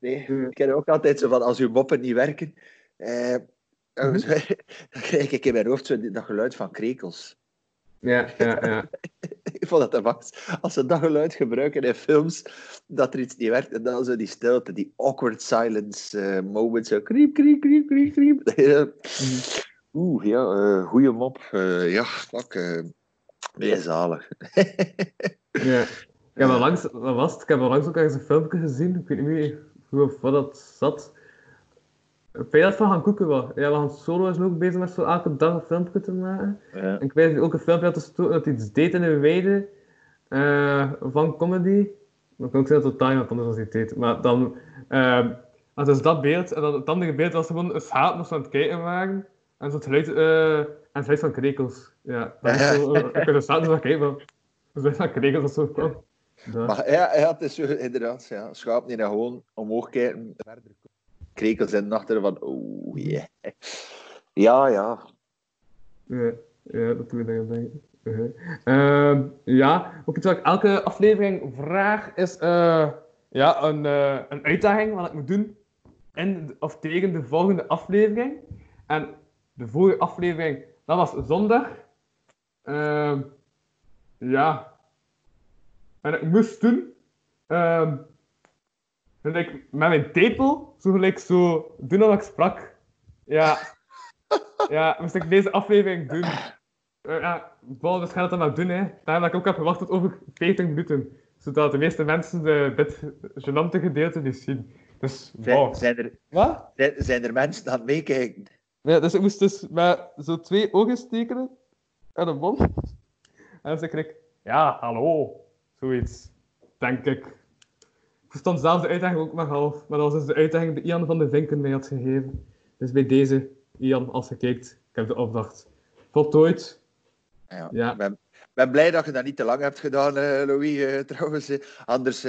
nee, ik ken ook altijd zo van, als uw moppen niet werken, eh, [laughs] dan krijg ik in mijn hoofd zo dat geluid van krekels. Ja, ja, ja. Ik vond dat de max. Als ze dat geluid gebruiken in films, dat er iets niet werkt, en dan zo die stilte, die awkward silence eh moments, zo kriep, kriep, kriep, kriep, kriep. Oeh, ja, eh goeie mop. Eh, ja, fuck. eh nee, zalig. [laughs] Ja. Ik heb al langs, wat was het? Ik heb al langs ook ergens een filmpje gezien, ik weet niet meer hoe of wat dat zat. Ik weet dat van gaan koeken was. Ja, we gaan solo is ook bezig met zo elke dag een filmpje te maken. Ja. En ik weet ook een filmpje had gestoken dat hij iets deed in de weide van comedy. Maar ik kan ook zeggen dat het iemand anders was die het deed. Maar dan, uh, dus dat beeld, en dan het andere beeld was gewoon een schaap zo aan het kijken waren. En zo het geluid, eh, en het geluid van krekels. Ja, dat is zo, [laughs] eh, ik kan er staan zo kijken van, het geluid van krekels of zo kwam. Ja. Maar ja, ja, het is zo, inderdaad. Ja. Schaap niet naar gewoon omhoog kijken. Verder krekels en achter van, oeh, yeah. Ja, ja. Ja, ja, dat doe ik dan denken. Uh-huh. Ehm, ja, ook iets wat ik elke aflevering vraag is eh, ja, een, eh, een uitdaging wat ik moet doen in of tegen de volgende aflevering. En de vorige aflevering, dat was zondag. Ehm, ja. En ik moest doen, ehm, gelijk met mijn tepel, zo gelijk zo doen als ik sprak. Ja. [laughs] Ja, moest ik deze aflevering doen. Eh, ja, Paul, dus ga dat dan maar doen, hè. Daarom dat ik ook heb gewacht tot over 40 minuten. Zodat de meeste mensen de, dit gênante gedeelte niet zien. Dus, wow. Zijn, zijn, er, Wat? zijn, zijn er mensen aan het meekijken? Ja, dus ik moest dus met zo twee ogen steken en een mond. En zei ik, ja, hallo. Zoiets. Denk ik. Ik verstond zelf de uitdaging ook maar half. Maar dat was dus de uitdaging die Ian van de Vinken mij had gegeven. Dus bij deze, Ian, als je kijkt, ik heb de opdracht voltooid. Ja. Ja. Ik ben, ben blij dat je dat niet te lang hebt gedaan, eh, Louis, eh, trouwens. eh. Anders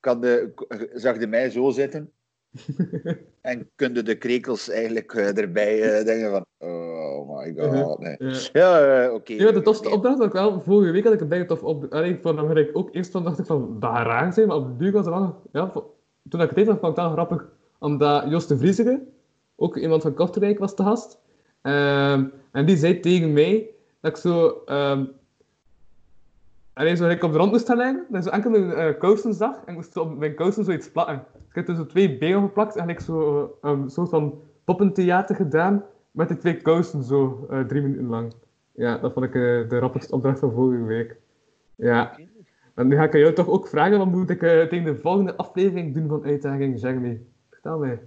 kan de, zag de mij zo zitten. [laughs] en kunnen de krekels eigenlijk eh, erbij eh, denken van... Oh my [laughs] god, nee. Ja. Ja, eh, oké. Ja, de tofste opdracht ik wel, vorige week had ik een tof op. Van dan ik ook eerst van dacht ik van, dat gaat raar zijn, maar op de duur was het wel, ja, toen ik het deed, vond ik het wel grappig. Omdat Jos de Vriezige, ook iemand van Kortrijk, was te gast. Ehm, en die zei tegen mij dat ik zo, ehm allee, zo ik op de rond moest gaan liggen, dat ik zo enkel mijn kousen zag, en ik moest op mijn kousen zoiets plakken. Ik heb zo twee benen geplakt en ik zo eh, een soort van poppentheater gedaan, met die twee kousen zo, eh, drie minuten lang. Ja, dat vond ik eh, de rapperste opdracht van vorige week. Ja. En nu ga ik aan jou toch ook vragen, wat moet ik tegen de volgende aflevering doen van Uitdaging Jeremy? Vertel mij.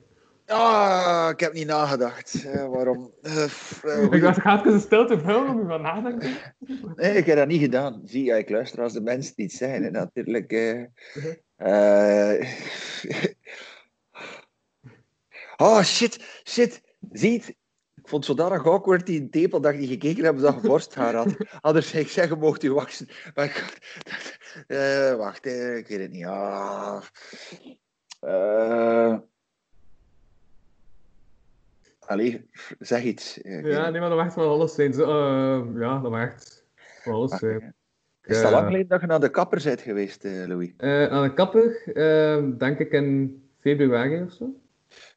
Ah, ik heb niet nagedacht. Eh, waarom? Ik dacht, ik ga even een stilte vullen om van nadenken. Nee, ik heb dat niet gedaan. Zie, ik luister als de mensen niet zijn. Hè, natuurlijk. eh. Eh, oh, shit, shit. Ziet, ik vond het zodanig awkward die tepel dat ik niet gekeken heb dat je borsthaar had. Anders zou ik zeggen, mocht u wachten. Maar ik, [laughs] eh, wacht, eh, ik weet het niet. Ah. Eh. allee, zeg iets. Ja, nee, maar dat mag echt wel alles zijn. Ja, dat mag echt. van alles. Eh. hè. Is Eh, lang geleden dat je naar de kapper bent geweest, Louis? aan de kapper, denk ik in februari of zo.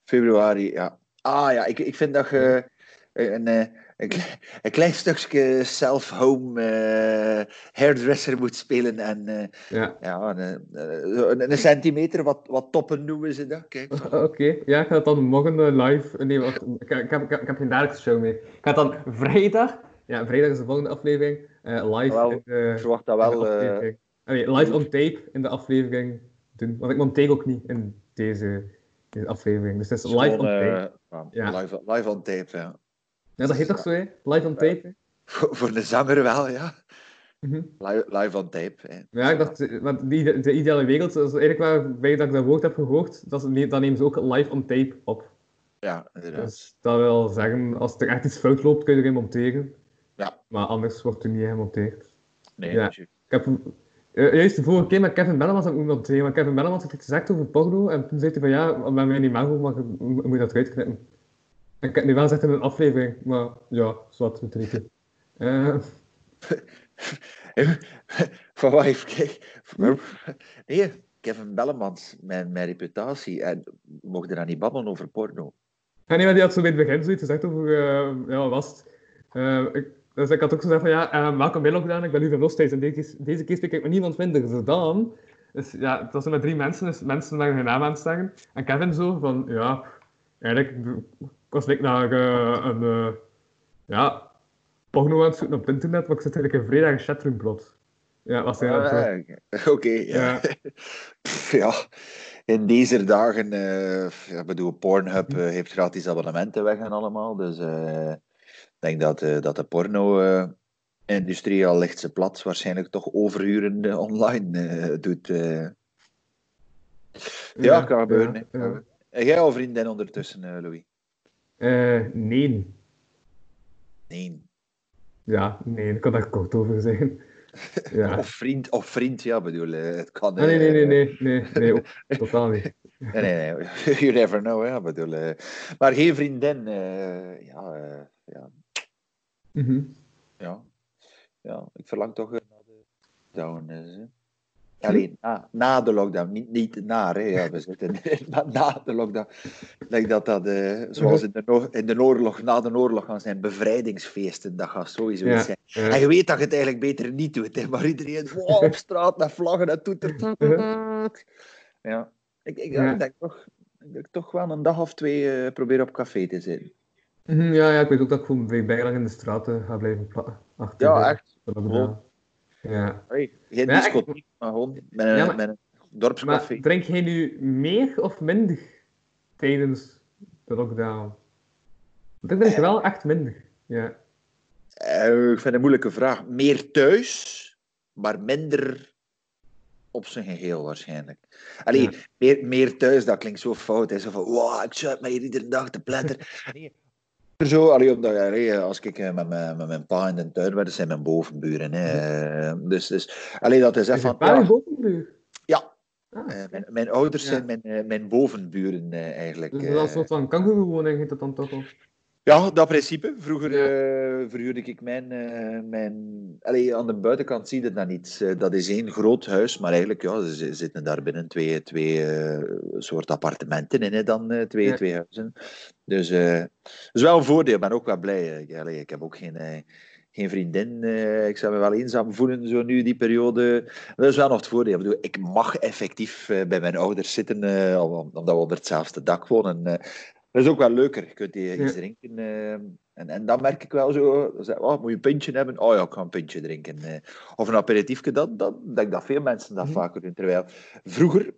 Februari, ja. Ah ja, ik, ik vind dat je een, eh, een, kle- een klein stukje self-home eh, hairdresser moet spelen. En eh, Ja. ja, een, eh, een, centimeter, wat, wat toppen noemen ze dat. Kijk. [laughs] Oké, ja, ik ga het dan morgen eh, live. Nee, wacht, ik, ik, heb, ik, heb, geen dagelijkse show meer. Ik ga het dan vrijdag. Ja, vrijdag is de volgende aflevering. eh, live Wel, in de, Ik verwacht dat wel. eh, live on tape in de aflevering doen. Want ik monteer ook niet in deze, deze aflevering. Dus het is live on tape. Ja. live, live on tape, ja. Ja, dat heet toch zo, hè? Live on tape. hè? Voor, voor een zanger wel, ja. Mhm. Live, live on tape. Hè. Ja, ik dacht, eh, want die, de ideale wereld, dat is eigenlijk waar bij dat ik dat woord heb gehoord, dat is, nemen ze ook live on tape op. Ja, inderdaad. Dus dat wil zeggen, als er echt iets fout loopt, kun je erin monteren. Ja. Maar anders wordt er niet gemonteerd. Nee, ja. natuurlijk. Ik heb eh, juist de vorige keer met Kevin Bellemans ik moeten monteren, want Kevin Bellemans had iets gezegd over porno, en toen zei hij van ja, met mij niet mag, maar je moet dat eruit knippen. En ik heb het nu wel gezegd in een aflevering, maar ja, zwart, we weten. Eh [laughs] Van wat heeft. Nee, Kevin Bellemans, mijn, mijn reputatie. En we mochten dan niet babbelen over porno. Ja, nee, maar die had zo bij het begin zoiets gezegd over, eh, ja, was het? Eh, ik, dus ik had ook gezegd van, ja, uh, welkom bij Lockdown, ik ben nu van Lostijds en deze, deze keer spreek ik met niemand minder dus dan. Dus ja, het was met drie mensen, dus mensen waren hun naam aan het zeggen. En Kevin zo van, ja, eigenlijk, ik was like naar eh, een, eh, ja, porno aan het zoeken op het internet, maar ik zit eigenlijk een vrijdag chatroom plot. Ja, was hij. Ah, [laughs] Oké, ja. Ja. [laughs] Ja. In deze dagen, eh ja, ik bedoel, Pornhub heeft gratis abonnementen weg en allemaal. Dus ik denk dat, eh, dat de porno-industrie al ligt ze plat. Waarschijnlijk toch overuren eh, online eh, doet. eh. Ja, kan gebeuren. ja, ja. Jij al vriendin ondertussen, eh, Louis? Eh, nee. Nee. Ja, nee, ik kan daar kort over zeggen. [laughs] Ja. Of vriend, of vriend, ja, bedoel, eh, het kan... Ah, nee, nee, eh, nee, nee, nee, totaal niet. [laughs] Nee, nee, nee. [laughs] You never know, hè. Ik bedoel, eh, maar geen vriendin. eh, ja, eh, ja, Mhm. ja, ja. Ik verlang toch naar de lockdown. hè. Alleen na, na de lockdown, niet, niet na, hè. Ja, we zitten [laughs] maar na de lockdown. Denk dat dat, eh, zoals in de, no- in de oorlog, na de oorlog gaan zijn bevrijdingsfeesten. Dat gaat sowieso Ja, zijn. ja. En je weet dat je het eigenlijk beter niet doet, hè. Maar iedereen [laughs] wow, op straat met vlaggen en toetert. Ja, ik, ik, ja, Ja. ik denk toch, ik denk toch wel een dag of twee eh, proberen op café te zitten. Mhm, Ja, ja, ik weet ook dat ik gewoon bij bijlang in de straten ga blijven plakken. Achter Ja, echt. Gewoon. Ja. Hey, geen Ja, discotheek, maar gewoon met een, Ja, maar- met een dorpscafé. Maar drink jij nu meer of minder tijdens de lockdown? Want ik drink wel echt minder. Ja. Eh, ik vind het een moeilijke vraag. Meer thuis, maar minder op zijn geheel waarschijnlijk. Allee, Ja. meer, meer thuis, dat klinkt zo fout. Hè. Zo van, wow, ik zuip mij hier iedere dag te pletteren. [laughs] Nee. Zo, allee, omdat, allee, als ik eh, met mijn, met mijn pa in de tuin ben, dat zijn mijn bovenburen. Hè. Dus, dus allee, dat is echt van... ja, bovenbuur? Ja. Ah, eh, mijn, mijn ouders Ja. zijn mijn, eh, mijn bovenburen eh, eigenlijk. dus dat is een eh. soort van kangoeroewoning heet dat dan toch al? Ja, dat principe. Vroeger eh, verhuurde ik mijn... eh, mijn... Allee, aan de buitenkant zie je dat niet. Eh, dat is één groot huis, maar eigenlijk ja, ze zitten daar binnen twee, twee soort appartementen in, hè, dan twee, Ja. twee huizen. Dus dat is wel een voordeel. Ik ben ook wel blij. Ik, allee, ik heb ook geen, geen vriendin. ik zou me wel eenzaam voelen zo nu, die periode. Dat is wel nog het voordeel. Ik, bedoel, ik mag effectief bij mijn ouders zitten, om- omdat we onder hetzelfde dak wonen. Dat is ook wel leuker. Je kunt eh, iets Ja. drinken. eh, en, en dan merk ik wel zo, oh, moet je een pintje hebben? Oh ja, ik ga een pintje drinken. eh. of een aperitiefje, dat, dat ik denk dat veel mensen dat Mhm. vaker doen. Terwijl vroeger,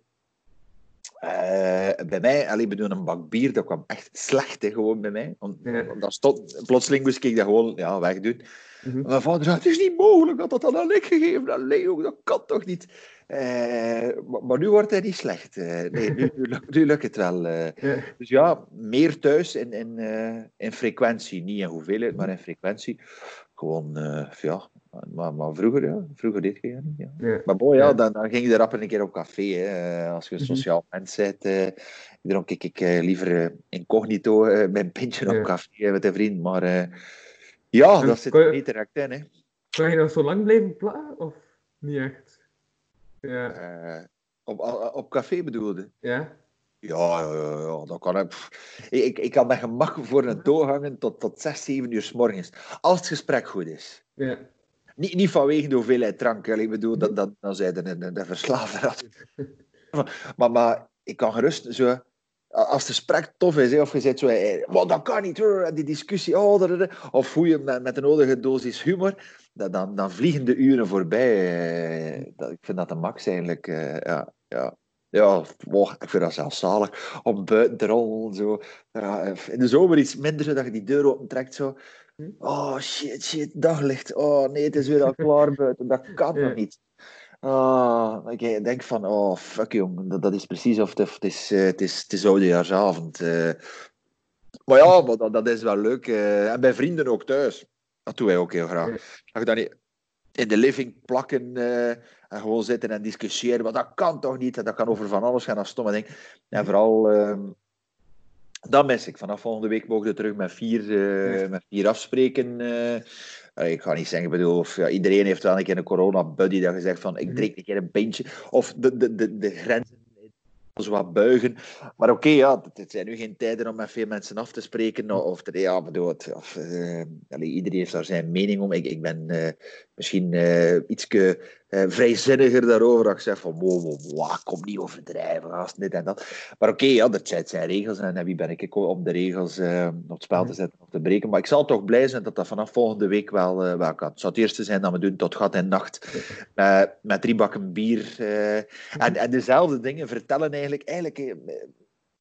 eh, bij mij, alleen bedoel, een bak bier, dat kwam echt slecht hè, gewoon bij mij. Om, Ja. dat stond, plotseling moest ik dat gewoon ja, wegdoen. Mhm. Mijn vader zei, het is niet mogelijk dat dat dan aan ik gegeven aan Leo, dat kan toch niet? Eh, maar, maar nu wordt hij niet slecht. eh. nee, nu, nu, lukt- nu lukt het wel. Ja. Dus ja, meer thuis in, in, in frequentie. Niet in hoeveelheid, maar in frequentie. Gewoon, ja. Maar, maar vroeger, ja. Vroeger deed je dat niet, ja. Ja. Maar bon, ja, dan, dan ging je rap een keer op café. Hè. Eh, Als je een Mhm. sociaal mens bent, eh dronk ik, ik eh, liever incognito eh, mijn pintje op café met een vriend. Maar eh, ja, En dat zit er niet direct in, hè. Kan je nou zo lang blijven plakken? Of niet echt? Ja. Op, op, café bedoelde? Ja? Ja, ja, ja, dat kan ik. Ik, ik kan met gemak voor een toon hangen tot, tot 6, 7 uur s morgens. Als het gesprek goed is. Ja. Niet, niet vanwege de hoeveelheid drank. Ik bedoel, dat, dat, dan zijn de, de, de verslaafde. [laughs] Maar, maar, ik kan gerust zo... Als het gesprek tof is, hè, of je zegt zo... eh, "Wat, dat kan niet, hoor, die discussie... Oh, dat, dat, dat." of hoe je met, met de nodige dosis humor... Dan, dan vliegen de uren voorbij. eh. Dat, ik vind dat de max eigenlijk. eh, ja, ja. Ja, wow, ik vind dat zelfs zalig. Om buiten te rollen, zo. In de zomer iets minder, zodat je die deur opentrekt, zo. Oh, shit, shit, daglicht. Oh, nee, het is weer al klaar buiten. Dat kan nog niet. Ah, ik denk van, oh, fuck jong, dat, dat is precies of het, of het is, eh, het is, het is oudejaarsavond. eh. Maar ja, maar dat, dat is wel leuk. eh. En bij vrienden ook thuis. Dat doen wij ook heel graag. Dat je dan niet in de living plakken en gewoon zitten en discussiëren. Maar dat kan toch niet? Dat kan over van alles gaan, dat stomme ding. En vooral, ehm, dat mis ik. Vanaf volgende week mogen we terug met vier, eh, Ja. met vier afspreken. eh. Ik ga niet zeggen, bedoel, of, ja, iedereen heeft wel een keer een corona-buddy dat gezegd van, ik Mhm. drink een keer een pintje. Of de, de, de, de grenzen zo wat buigen. Maar oké, ja, het- zijn nu geen tijden om met veel mensen af te spreken. Of, ja, bedoel, of, eh, iedereen heeft daar zijn mening om. Ik, ik ben misschien eh iets vrijzinniger daarover. Ik zeg van, wow, wow, wow, kom niet overdrijven, gast, dit en dat. Maar oké, ja, dat zijn, zijn regels. En wie ben ik om de regels eh, op het spel te zetten of te breken. Maar ik zal toch blij zijn dat dat vanaf volgende week wel, eh, wel kan. Het zou het eerste zijn dat we doen tot gat en nacht. Met, met drie bakken bier. eh, en, en dezelfde dingen vertellen eigenlijk. eigenlijk eh,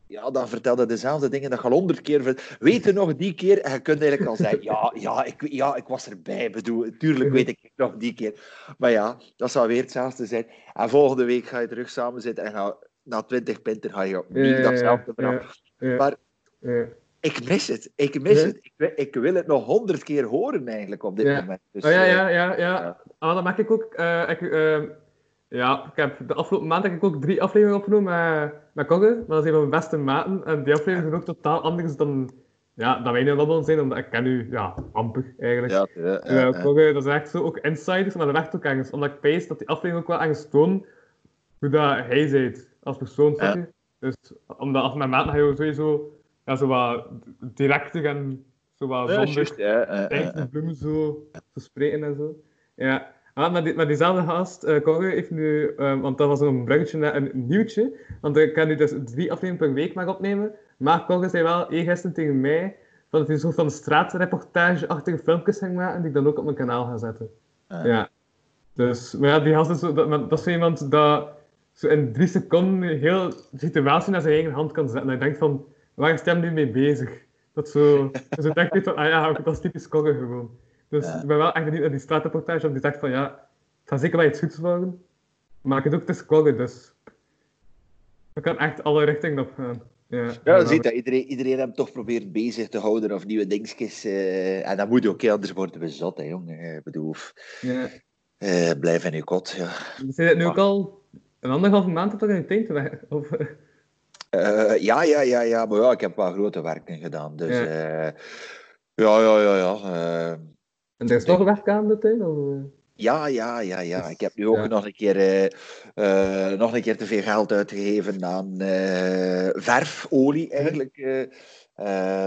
ja, dan vertelde dezelfde dingen dat je al honderd keer... Weet je nog die keer? En je kunt eigenlijk al zeggen, ja, ja, ik, ja, ik was erbij. Bedoel, tuurlijk weet ik nog die keer. Maar ja, dat zou weer hetzelfde zijn. En volgende week ga je terug samen zitten en ga, na twintig pinten ga je opnieuw Ja, datzelfde ja, ja, Maar ja. ik mis het. Ik mis Ja. het. Ik, wil- ik wil het nog honderd keer horen eigenlijk op dit Ja. moment. Dus, Oh ja, eh, ja, ja, ja. Ah, dat merk ik ook. Eh, ik, eh, ja, ik heb de afgelopen maand heb ik ook drie afleveringen opgenomen met, met Kogge. Dat is een van mijn beste maten. En die afleveringen zijn ook totaal anders dan, ja, dan wij nu babbelen zijn, omdat ik ken u ja, amper eigenlijk. ja, eh, Ja, eh. Kogge, dat is echt zo ook insiders, maar dat werkt ook ergens. Omdat ik pees dat die aflevering ook wel ergens toont hoe dat hij zijt als persoon. Dus omdat als mijn maat ga je sowieso ja, zo wat directer en zo wat Ja, zonder ja, echt de bloemen zo te spreken en zo. Ja. Ah, maar, die, maar diezelfde gast, eh Corre, heeft nu, ehm, want dat was een bruggetje naar een nieuwtje, want ik kan nu dus drie afleveringen per week maar opnemen, maar Corre zei wel eergisteren tegen mij dat hij een soort van straatreportage-achtige filmpjes ging maken die ik dan ook op mijn kanaal ga zetten. Ah. Ja. Dus, maar ja, die gast is zo, dat, is zo iemand dat zo in drie seconden heel situatie naar zijn eigen hand kan zetten. En ik denk van, waar is hij nu mee bezig? Dat zo, dus ik denk van, ah ja, dat is typisch Kogge gewoon. Dus Ja. ik ben wel echt benieuwd naar die straatreportage, want die zegt van, ja, het gaat zeker wel iets goeds worden. Maar ik het ook, het is Kogge, dus we kan echt alle richtingen op gaan. Ja, Ja, je ziet dat iedereen, iedereen hem toch probeert bezig te houden of nieuwe dingetjes. eh, en dat moet ook, hè, anders worden we zot, hè, jongen. Eh, Ik bedoel, Ja. eh, blijf in je kot. Ja. Je zit nu ook al een anderhalve maand dat in je tent weg. Of, ja, ja, ja, ja, maar ja, ik heb wel grote werken gedaan. Dus Ja. ja, ja, ja, ja. ja, en er is nog werk aan de tuin? Of, ja, ja, ja, ja. Ik heb nu ook Ja. nog, een keer, eh, eh, nog een keer te veel geld uitgegeven aan eh, verfolie, eigenlijk.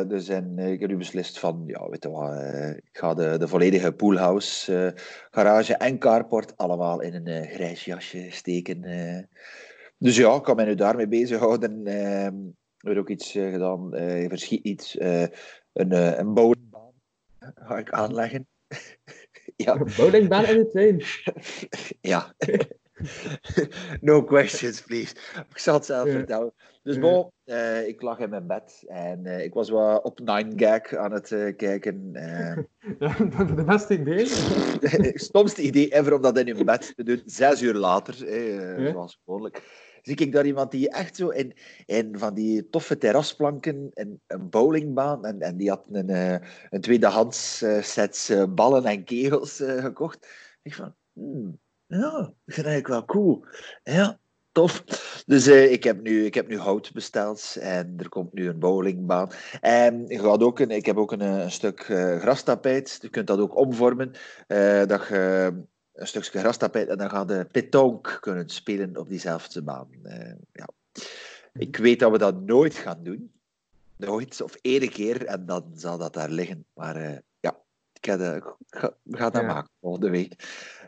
dus en, ik heb nu beslist van, ja, weet je wat, ik ga de, de volledige poolhouse, garage en carport allemaal in een grijs jasje steken. Dus ja, ik kan mij nu daarmee bezighouden. Eh, ik heb ook iets gedaan, verschiet iets, een, een bowlingbaan ga ik aanleggen. Ja, bowlingbaan in de [laughs] ja. [laughs] no questions, please. Ik zal het zelf vertellen. Dus bon, eh, ik lag in mijn bed en eh, ik was wat op 9gag aan het eh, kijken. Ja, [laughs] dat is de beste idee. stomste idee ever om dat in je bed te doen. Zes uur later, zoals gewoonlijk. Zie ik daar iemand die echt zo in, in van die toffe terrasplanken en een bowlingbaan. En, en die had een, eh, een tweedehands eh, sets eh, ballen en kegels gekocht. Ik van, hmm, ja, ik vind eigenlijk wel cool. Ja, Tof. Dus ik, heb nu, ik heb nu hout besteld en er komt nu een bowlingbaan. En je gaat ook een, ik heb ook een, stuk eh, grastapijt. Je kunt dat ook omvormen. dat je een stukje grastapijt en dan ga je petanque kunnen spelen op diezelfde baan. Eh, ja. Ik weet dat we dat nooit gaan doen. Nooit, of één keer, en dan zal dat daar liggen. Maar eh, ja, ik ga, ik ga, we gaan dat Ja. maken volgende week.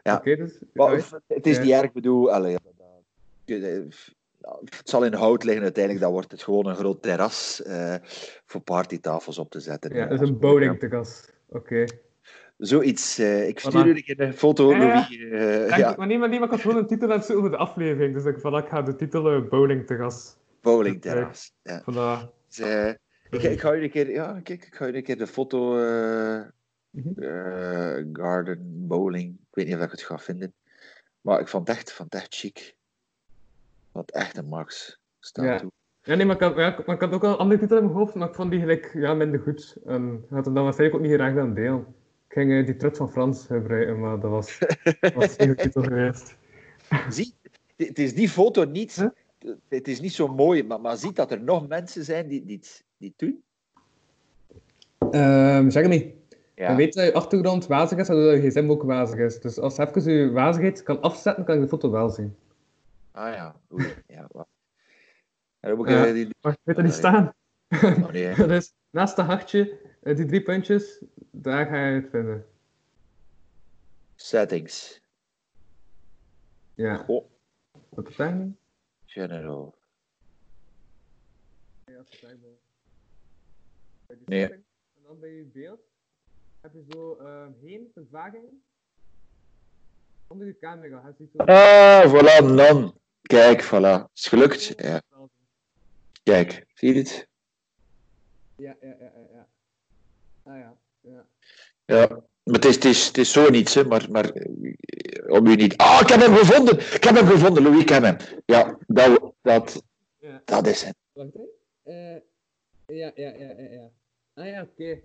Ja. Oké, dus... Maar het is niet erg, ik bedoel, allee, het zal in hout liggen uiteindelijk, dan wordt het gewoon een groot terras eh, voor partytafels op te zetten. Ja, dat is een bowlingterras. Oké. Zoiets. eh, ik stuur Voilà. een keer een foto, Ja. Louis. eh, Ja. ja, Maar niemand, niemand kan gewoon een titel aan het zoeken voor de aflevering. Dus ik, voilà, ik ga de titel eh, bowlingterras. bowlingterras. Ja. Voilà. Dus, eh, ik, ik ga u een keer, ja, kijk, ik ga u een keer de foto eh, Mhm. eh, garden bowling. Ik weet niet of ik het ga vinden. Maar ik vond het echt, vond het echt chic. Wat echt een max. Staat Ja. toe. Ja, nee, maar ik had, ja, maar ik had ook wel een andere titel in mijn hoofd, maar ik vond die gelijk ja, minder goed. En ik had hem dan waarschijnlijk ook niet graag aan deel. Ik ging eh, die trut van Frans gebruiken, maar dat was, was titel geweest. [laughs] Zie, het- is die foto niet, Huh? het is niet zo mooi, maar, maar ziet dat er nog mensen zijn die, die, het- die het doen. Ehm zeg niet. Ja. Je weet dat je achtergrond wazig is, en dat je gsm ook wazig is. Dus als je even je wazigheid kan afzetten, kan je de foto wel zien. Ah ja, oei. Ja, dan moet Ja. ik, die, Wacht, weet dat niet staan? oh, nee. [laughs] Dat is naast het hartje, eh, die drie puntjes, daar ga je het vinden. Settings. Ja, Goh, wat nu? general. Ja, Nee. En dan bij je beeld heb je zo ehm heen, verzwaging. Onder je camera. Heb je zo... Ah, voilà, dan. Kijk, voilà. Is gelukt. Ja, kijk. Zie je dit? Ja, ja, ja, ja. Ja. Ah ja, ja. Ja. Maar het is, het is, het is zo niets, hè, maar, maar eh, om u niet... Ah, ik heb hem gevonden! Ik heb hem gevonden, Louis, ik heb hem. Ja, dat, dat, ja. dat is hem. Wacht hè. Eh, ja, ja, ja, ja, ja. Ah ja, oké.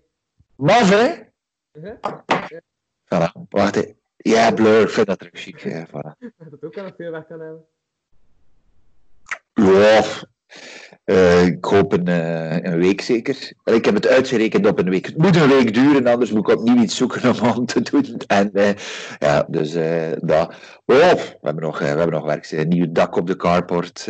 Maf, hè? Uh-huh. Voilà, wacht. hè. Ja, blur, ik vind dat terug chic. Ja, voilà. [laughs] Dat ook wel veel weg kan hebben. Ja, eh, ik hoop een, eh, week zeker. Ik heb het uitgerekend op een week. Het moet een week duren, anders moet ik opnieuw iets zoeken om [laughs] aan te doen. En eh, ja, dus dat. Oh, we, hebben nog, we hebben nog werk. Een nieuw dak op de carport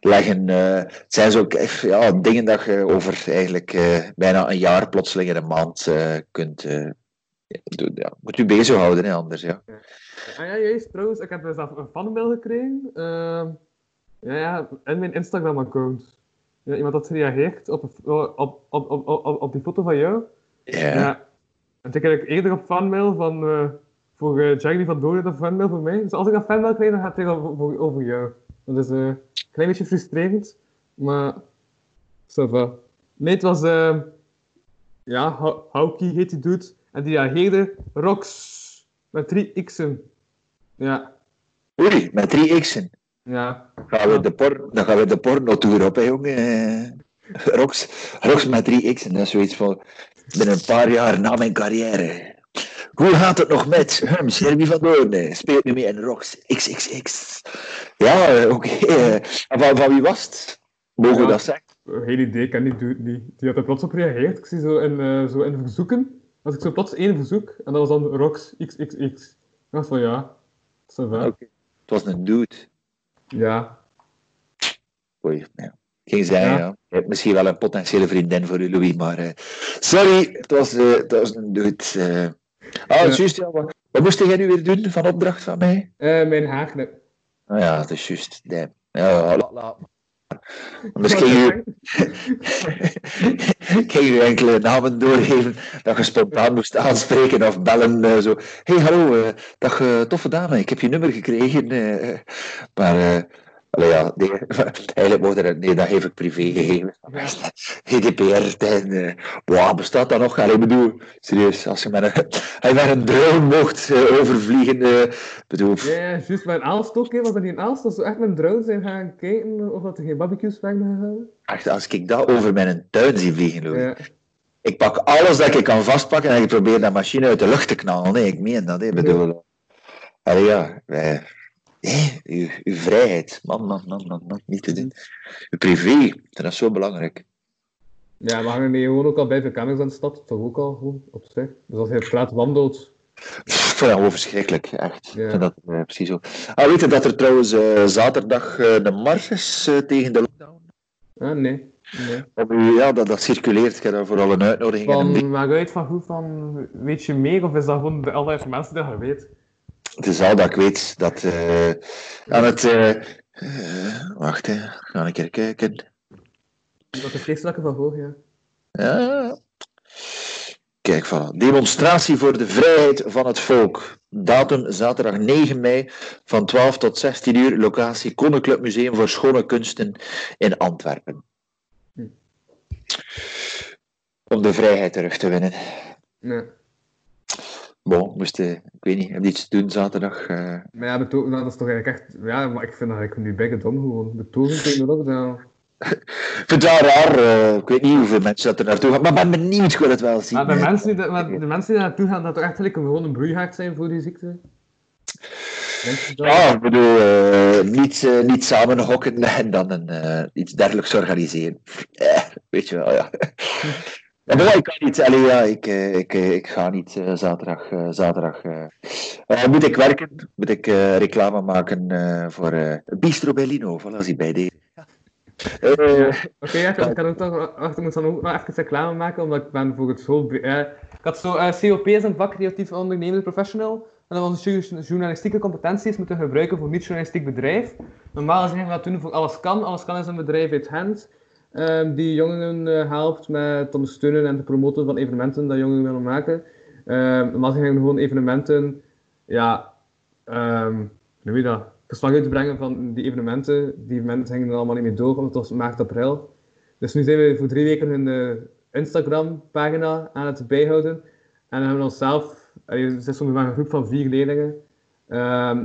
leggen. het zijn zo echt, ja, dingen dat je over eigenlijk bijna een jaar plotseling in een maand kunt doen. Ja, moet u bezighouden, hè, anders. Ja. Ah ja, juist, trouwens, ik heb dus zelf een fanmail gekregen. Ja, ja, in mijn Instagram-account. Ja, iemand had gereageerd op, op, op, op, op, die foto van jou. Ja. Ja. En toen kreeg ik eerder op fanmail van... eh, voor eh Jerry van Doorn een fanmail voor mij. Dus als ik een fanmail krijg, dan gaat het over, over, jou. Dat is eh, een klein beetje frustrerend. Maar... Ça va. Nee, het was... eh, ja, Hau- Hauki heet die dude. En die reageerde... Rox. Met drie x'en. Ja. Oei, met drie x'en. Ja. Gaan we de por dan gaan we de porno-tour op, hè, jongen. Eh, [laughs] Rox, Rox met 3x, en dat is zoiets van... Binnen een paar jaar na mijn carrière. Hoe gaat het nog met hem, Jeremy van Doorn? Speelt nu mee in Rox XXX. Ja, eh, oké. eh, en van, van wie was het? Mogen we Ja. dat zeggen? Geen idee, ik ken die dude niet. Die had er plots op gereageerd. Ik zie zo in, eh, zo in verzoeken. Als ik zo plots één verzoek. En dat was dan Rox XXX. Ik dacht van ja. Het was een dude. Ja. Oei, ja. Ik ging zeggen, Ja. hebt misschien wel een potentiële vriendin voor u, Louis, maar... eh, sorry, het was, eh, het was een eh. Ah, juist, ja. Wat, wat moest jij nu weer doen van opdracht van mij? Eh, mijn haarknip. Ah ja, dat is juist. Damn. Ja, la-. Anders kan je, kan [laughs] je enkele namen doorgeven dat je spontaan moest aanspreken of bellen. eh, zo. hey, hallo, eh, dag eh, toffe dame, ik heb je nummer gekregen. maar, allee, ja, nee, [laughs] eigenlijk mocht er, nee, dat geef ik privé gegeven. [laughs] GDPR-tijd, eh, wow, bestaat dat nog? Allee, bedoel, serieus, als je met een, [laughs] als je met een drone mocht eh, overvliegen, eh, bedoel, Ja, ja, juist bij een Aalst ook. hè. Was dat niet een Aalst? Dat ze echt met een drone zijn gaan kijken of dat er geen barbecues waren gehouden? Echt, als ik dat over mijn tuin zie vliegen. Ja. Ik pak alles dat ik kan vastpakken en ik probeer dat machine uit de lucht te knallen. Nee, ik meen dat, hè. Ik bedoel... Allee, ja. Wij... Nee, uw, uw vrijheid. Man, man, man, man, man, niet te doen. Uw privé, dat is zo belangrijk. Ja, we hangen hier gewoon ook al bij de aan de stad, toch ook al gewoon op zich. Dus als je op straat wandelt, Ik dat gewoon verschrikkelijk, echt. Ja. Ik vind dat eh, precies zo. Ah, weet je dat er trouwens eh, zaterdag eh, de mars is eh, tegen de lockdown? ah, nee. Ja, dat, dat circuleert. Ik heb daar vooral een uitnodiging en een Van, maakt uit van hoe van, weet je meer, of is dat gewoon de allerlei mensen die dat weet? Het is al dat ik weet dat eh, aan het. eh, wacht, hè. ga ik even kijken. Dat is het van hoog, ja. Ja. Kijk, voilà. Demonstratie voor de vrijheid van het volk. Datum zaterdag 9 mei van 12 tot 16 uur. Locatie Koninklijk Museum voor Schone Kunsten in Antwerpen. Hm. Om de vrijheid terug te winnen. Nee. Bon, moest, eh, ik weet niet, heb je iets te doen zaterdag? eh? Maar ja, betogen, dat is toch eigenlijk echt... Ja, maar ik vind dat ik nu bij dom gewoon. Betogen tegen de lockdown. [laughs] Ik vind wel raar, eh, ik weet niet hoeveel mensen dat er naartoe gaan, maar ben benieuwd, wil het wel zien. Maar de eh. mensen, die, dat- maar de mensen die naartoe gaan, dat toch echt een- gewoon een broeihaard zijn voor die ziekte? Dat? Ja, ik bedoel, niet, eh, niet samen hokken [laughs] en dan een, iets dergelijks organiseren. Eh, weet je wel, ja. [laughs] Ja, maar ik kan niet, allee, ja, ik, eh, ik, eh, ik ga niet eh, zaterdag. zaterdag moet ik werken? Moet ik reclame maken voor Bistro Bellino? Voilà, zie bij deze. Ja. Oké, ja, ik [laughs] kan ook toch... Wacht, ik moet dan ook nog even reclame maken, omdat ik ben voor het school... ik had zo eh, COP is een vak creatief ondernemende professional. En dan onze jour- journalistieke competenties moeten gebruiken voor niet-journalistiek bedrijf. Normaal zeggen we dat doen voor Alles Kan. Alles Kan is een bedrijf uit Gent. Ehm, die jongeren eh, helpt met te ondersteunen en te promoten van evenementen dat jongeren willen maken. Ehm normaal zeggen we gewoon evenementen... Ja... ehm hoe dat? Uit te brengen van die evenementen. Die evenementen gingen er allemaal niet meer door, want het was maart, april. Dus nu zijn we voor drie weken hun eh, Instagram-pagina aan het bijhouden. En dan hebben we onszelf, eh, het is soms maar een groep van vier leerlingen, ehm,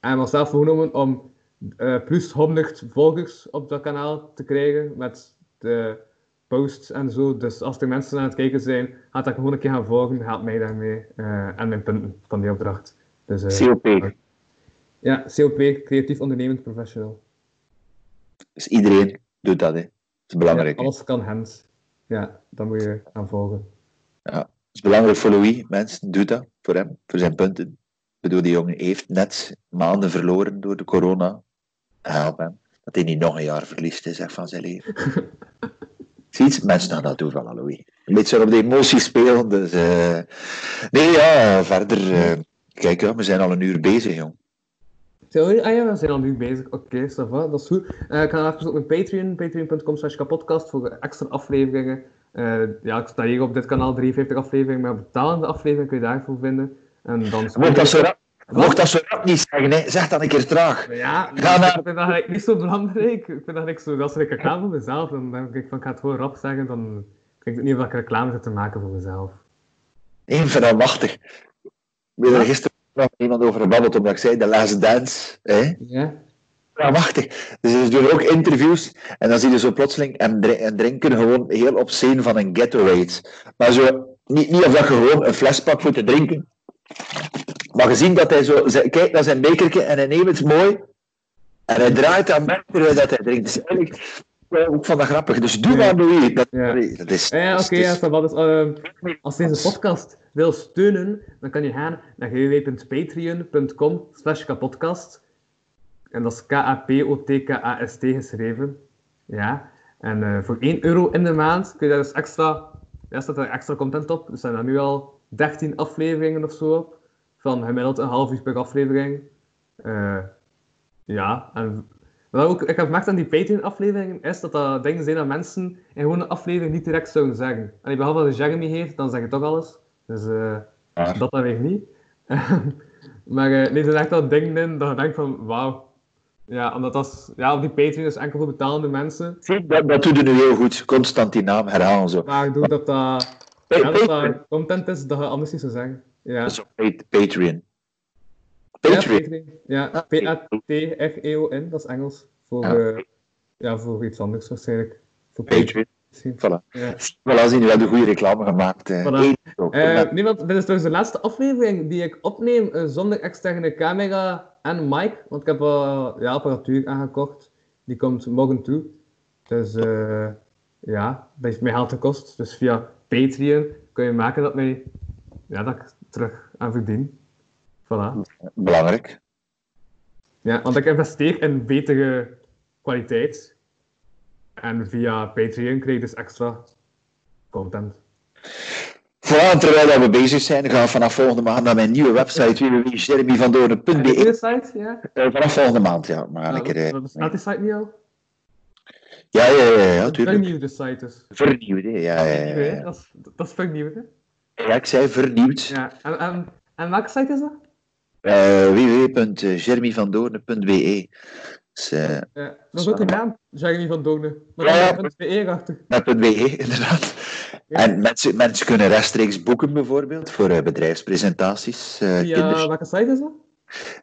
en we onszelf voorgenomen om eh, plus 100 volgers op dat kanaal te krijgen met de posts en zo. Dus als er mensen aan het kijken zijn, gaat dat gewoon een keer gaan volgen, helpt mij daarmee eh, en mijn punten van die opdracht. Dus, eh, COP. ja, COP, creatief ondernemend professional. Dus iedereen doet dat, hè. Dat is belangrijk. Ja, alles kan Hens. Ja, dat moet je gaan volgen. Dat is belangrijk voor Louis. Mensen, doe dat voor hem, voor zijn punten. Ik bedoel, die jongen heeft net maanden verloren door de corona. Help hem. Dat hij niet nog een jaar verliest is hè, van zijn leven. [laughs] Ziet, mensen gaan dat doen van Louis. Een beetje op de emoties spelen. Dus, eh, Nee, ja, verder. eh, Kijk, ja, we zijn al een uur bezig, jong. We- Ah ja, we zijn al nu bezig. Oké, va, dat is goed. Eh, ik ga even op mijn Patreon, patreon.com slash kapodcast, voor extra afleveringen. Ja, ik sta hier op dit kanaal 53 afleveringen, maar betalende afleveringen kun je daarvoor vinden. En dan... Dat zo rap, mocht dat zo rap niet zeggen, hè. zeg dan een keer traag. Ja, Ga ik vind dat eigenlijk niet zo belangrijk. Ik vind dat eigenlijk zo, is een reclame voor mezelf. Dan denk ik van, ik ga het gewoon rap zeggen, dan klinkt het niet of ik reclame zit te maken voor mezelf. Eén van machtig. We hebben er gisteren nog iemand over gebabbeld, omdat ik zei, de last dance. Hè? Ja? Machtig. Dus ze doen ook interviews en dan zie je zo plotseling en, dri- en drinken gewoon heel op scène van een Gatorade. Maar zo, niet, niet of dat je gewoon een fles pakt voor te drinken. Maar gezien dat hij zo kijkt naar zijn bekertje en hij neemt het mooi en hij draait aan merk terwijl dat hij drinkt. Dus eigenlijk, ja, ik vond dat grappig. Dus doe maar, Louis. Dat, Ja. dat is... Ja, dat oké, is- ja. Dus, ehm, als deze podcast wil steunen, dan kan je gaan naar www.patreon.com slash kapodcast. En dat is K-A-P-O-T-K-A-S-T geschreven. Ja. En eh, voor 1 euro in de maand kun je daar dus extra, ja, staat er extra content op. Er zijn er nu al 13 afleveringen of zo op. Van gemiddeld een half uur per aflevering. Eh, ja, en wat ook, ik heb gemerkt aan die Patreon-afleveringen is dat dat dingen zijn dat mensen in gewoon een aflevering niet direct zouden zeggen. En behalve als je Jeremy heeft, dan zeg je toch alles. Dus eh, Waar. dat dan weer niet. [laughs] maar eh, nee, er zijn echt wel dingen in dat je denkt van, wauw. Ja, omdat dat ja, op die Patreon is enkel voor betalende mensen. Dat, dat doe je nu heel goed. Constant die naam herhalen. Zo. Maar ik doe dat dat, ja, dat, dat content is dat je anders niet zou zeggen. Ja, Dat is op Pa- Patreon. ja Patreon. Patreon. Ja, P-A-T-R-E-O-N, dat is Engels. Voor, Ja. eh, ja, voor iets anders waarschijnlijk. Voor Patreon. Voilà. Ja. Voilà, zien we hebben de goede reclame gemaakt. eh. Voilà. Eén euro. Eh, nee, want dit is trouwens de laatste aflevering die ik opneem eh, zonder externe camera en Mike, want ik heb wel ja, apparatuur aangekocht. Die komt morgen toe. Dus ja, dat heeft mij geld gekost. Dus via Patreon kun je maken dat, mij, ja, dat ik terug aan verdien. Voilà. Belangrijk. Ja, want ik investeer in betere kwaliteit. En via Patreon krijg je dus extra content. Voilà, terwijl we bezig zijn, gaan we vanaf volgende maand naar mijn nieuwe website www.jeremyvandoorn.be. site, ja? Eh, Vanaf volgende maand, ja. Maar Ja, keer, eh, bestaat die site niet al? ja, ja, ja, ja, natuurlijk. Vernieuwde site dus. Vernieuwd, hè. ja, ja, ja, ja. Dat is, dat is vernieuwd, hè? Ja, ik zei vernieuwd. Ja, en, en, en welke site is dat? Eh www.jeremyvandoorn.be. Dus, eh, Ja, dat is ook een naam, Jeremy van Donen. Maar Ja, ja. een BE achter. Met .be, inderdaad. Ja. En mensen, mensen kunnen rechtstreeks boeken, bijvoorbeeld, voor eh, bedrijfspresentaties. Via kinders. welke site is dat?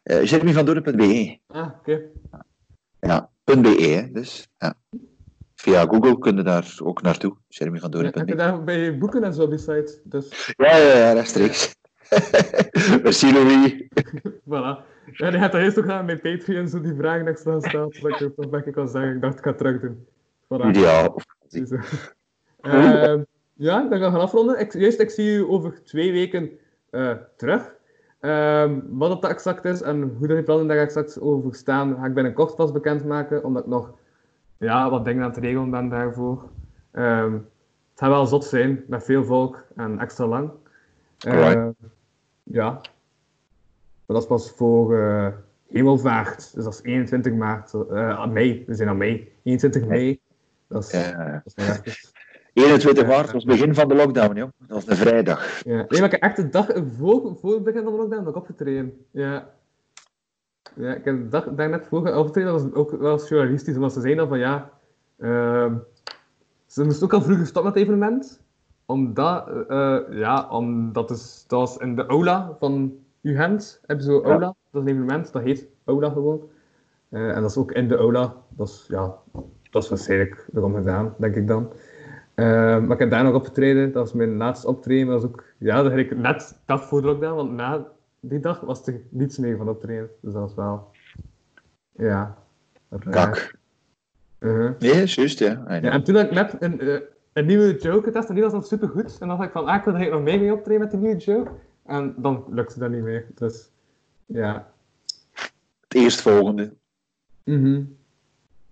Eh jeremyvandoorn.be. Ah, oké. Ja, .be, dus. Ja. Via Google kun je daar ook naartoe. Ja, heb je daar bij boeken en zo die site? Dus, Ja, ja, ja, rechtstreeks. [laughs] Merci, Louis. [laughs] voilà. Ja, die had daar eerst ook aan mijn Patreon zo die vragen extra staan, zodat ik een keer kan zeggen. Ik dacht, ik ga het terug doen. Voilà. Ideaal. [laughs] Ziezo. Ehm, ja, ik ben gaan afronden. Ik, juist, ik zie u over twee weken eh, terug. Ehm, wat dat exact is en hoe dat die plannen daar exact over staan, ga ik binnenkort pas bekendmaken, omdat ik nog ja, wat dingen aan het regelen ben daarvoor. Ehm, het gaat wel zot zijn, met veel volk en extra lang. Ehm, ja. Maar dat is pas voor eh, hemelvaart, dus dat is 21 maart, eh, mei, we zijn aan mei, 21 mei. Dat is, Ja. dat is nog even. 21 maart was het begin van de lockdown, joh. Dat was een vrijdag. Ja. Nee, maar ik heb echt de dag voor, voor het begin van de lockdown nog opgetreden. Ja. Ja, ik heb daar net voor opgetreden, dat was ook wel journalistisch, omdat ze zeiden dan van ja, ehm, ze moesten ook al vroeger stoppen met het evenement, omdat, eh, ja, omdat is, dat was in de aula van UGent, hebben ze zo aula, dat is een evenement, dat heet aula gewoon. Eh, en dat is ook in de aula, dat is, ja, dat is waarschijnlijk erom gedaan, denk ik dan. Eh, maar ik heb daar nog opgetreden, dat was mijn laatste optreden, dat was ook, ja, dat ik net dat voor de lockdown, want na die dag was er niets meer van optreden, dus dat was wel, ja. Kak. Uh-huh. Nee, is juist, ja. Know. Ja, en toen had ik net een, eh, een nieuwe joke getest en die was dan super goed. En dan dacht ik van, ah, ik wil er nog mee mee optreden met die nieuwe joke. En dan lukte dat niet meer. Dus, ja. Het eerstvolgende. Mhm.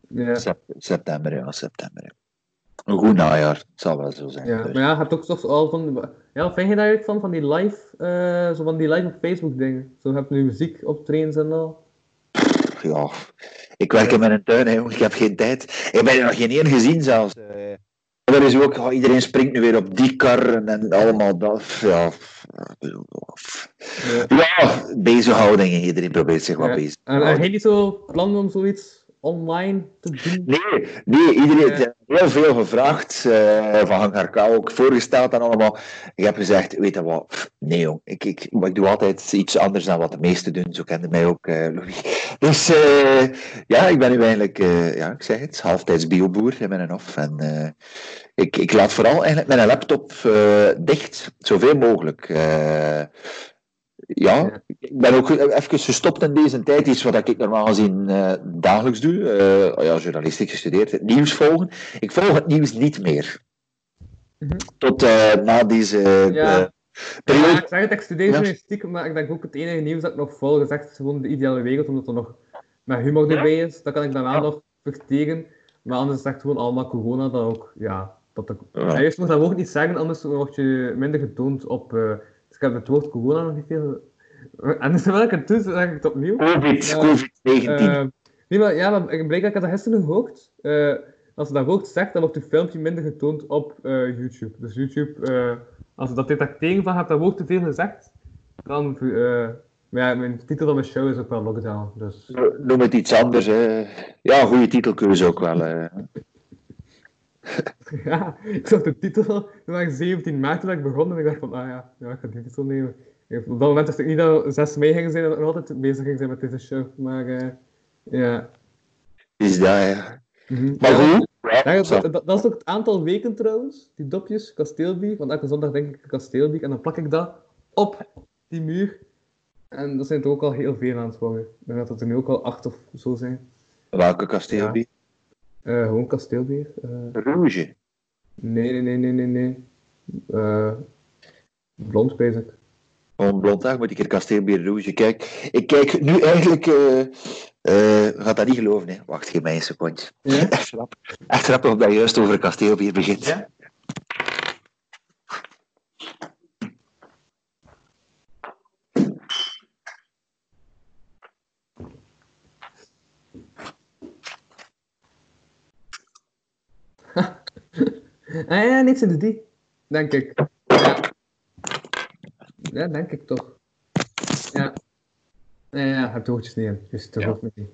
Ja. September, ja, september. ja. Een goed najaar, het zal wel zo zijn. ja. Dus. Maar ja, je hebt ook toch al van... Ja, wat vind je daar eigenlijk van, van die live, eh, zo van die live op Facebook dingen? Zo heb je nu muziek optredens en al. Ja, ik werk in mijn tuin, hè, ik heb geen tijd. Ik heb er nog geen één gezien zelfs. Er is ook, oh, iedereen springt nu weer op die kar en, en allemaal dat. Ja, Ja. ja bezighoudingen. Iedereen probeert zich wat Ja. bezig te En heb jij niet zo plannen om zoiets online te doen? Nee, nee, iedereen heeft heel veel gevraagd. eh van Hangarka ook voorgesteld en allemaal. Ik heb gezegd, weet je wat, nee jong, ik, ik, ik doe altijd iets anders dan wat de meesten doen. Zo kende mij ook Louis. Dus eh, ja, ik ben nu eigenlijk, ja, ik zeg het, halftijds bioboer in mijn hof. En ik, ik laat vooral eigenlijk mijn laptop dicht, zoveel mogelijk. Ja, Ja. ik ben ook even gestopt in deze tijd. Iets wat ik normaal gezien eh, dagelijks doe. Oh ja, journalistiek gestudeerd, het nieuws volgen. Ik volg het nieuws niet meer. Mhm. Tot eh, na deze Ja. Ja, periode. ik zeg het, ik studeer Ja. journalistiek, maar ik denk ook het enige nieuws dat ik nog volg is echt gewoon de ideale wereld, omdat er nog met humor erbij is. Dat kan ik dan wel nog verteren. Maar anders is het echt gewoon allemaal corona, dat ook, ja... Dat Ja. ja. Eerst mag dat ook niet zeggen, anders word je minder getoond op... dus ik heb het woord corona nog niet veel... En dus terwijl ik het doe, zeg ik het opnieuw. COVID, Ja. COVID-19. Eh, nee, maar ja, maar ik blijkbaar, ik dat gisteren gehoord. Eh, als je dat woord zegt, dan wordt je filmpje minder getoond op eh, YouTube. Dus YouTube, als je dat detecteren van hebt dat woord te veel gezegd, dan... maar ja, mijn titel van mijn show is ook wel Lockdown, dus... Noem het iets anders. Hè. Ja, goede titelkeuze ook wel. [laughs] ja, ik zag de titel, toen was ik 17 maart toen ik begon en ik dacht van, ah ja, ja ik ga die titel nemen. Op dat moment wist ik niet dat het 6 mei ging zijn en dat ik nog altijd bezig ging zijn met deze show, maar eh, ja... Is dat, ja. Mhm. Maar Ja, goed. Ja, Zo. dat, dat, dat is ook het aantal weken trouwens, die dopjes, kasteelbier. Want elke zondag denk ik kasteelbier en dan plak ik dat op die muur. En er zijn er ook al heel veel aan het worden. Ik denk dat het er nu ook al acht of zo zijn. Welke kasteelbier? Eh, gewoon kasteelbier. Eh, Rouge. nee, nee, nee, nee, nee, nee. Eh, blond, basic. Gewoon blond, hè? moet ik keer kasteelbier rouge. Kijk, ik kijk nu eigenlijk... eh eh, gaat dat niet geloven, hè. Wacht, geef mij een seconde. Ja? [laughs] Echt grappig. Echt grappig omdat je juist over kasteelbier begint. Ja? Ah ja, niks in de die. Denk ik. Ja. Ja, denk ik toch. Ja. Ja, ja, het hoortjes niet in. Dus het Ja. niet.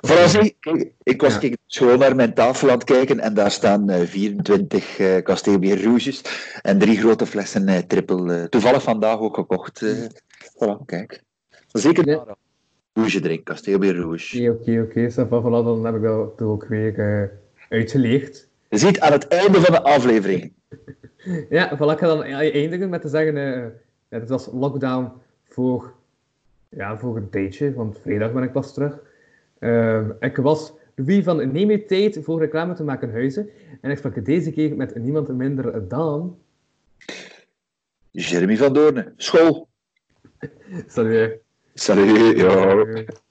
Vooral kijk, ik was Ja. gewoon naar mijn tafel aan het kijken en daar staan eh, 24 eh kasteelbier rouges en drie grote flessen eh, triple. eh, toevallig vandaag ook gekocht. eh voilà, kijk. Zeker ja. rouge drinken, kasteelbier rouge. Oké, oké, oké. va, voilà, dan heb ik dat toch ook weer eh, uitgeleerd. Je ziet aan het einde van de aflevering. Ja, voilà, ik ga dan eindigen met te zeggen, eh ja, het was lockdown voor, ja, voor een tijdje, want vrijdag ben ik pas terug. Ehm, ik was Louis van Neem je tijd voor reclame te maken huizen. En ik sprak deze keer met niemand minder dan... Jeremy van Doornen, school. Salut. Salut, ja. Salut.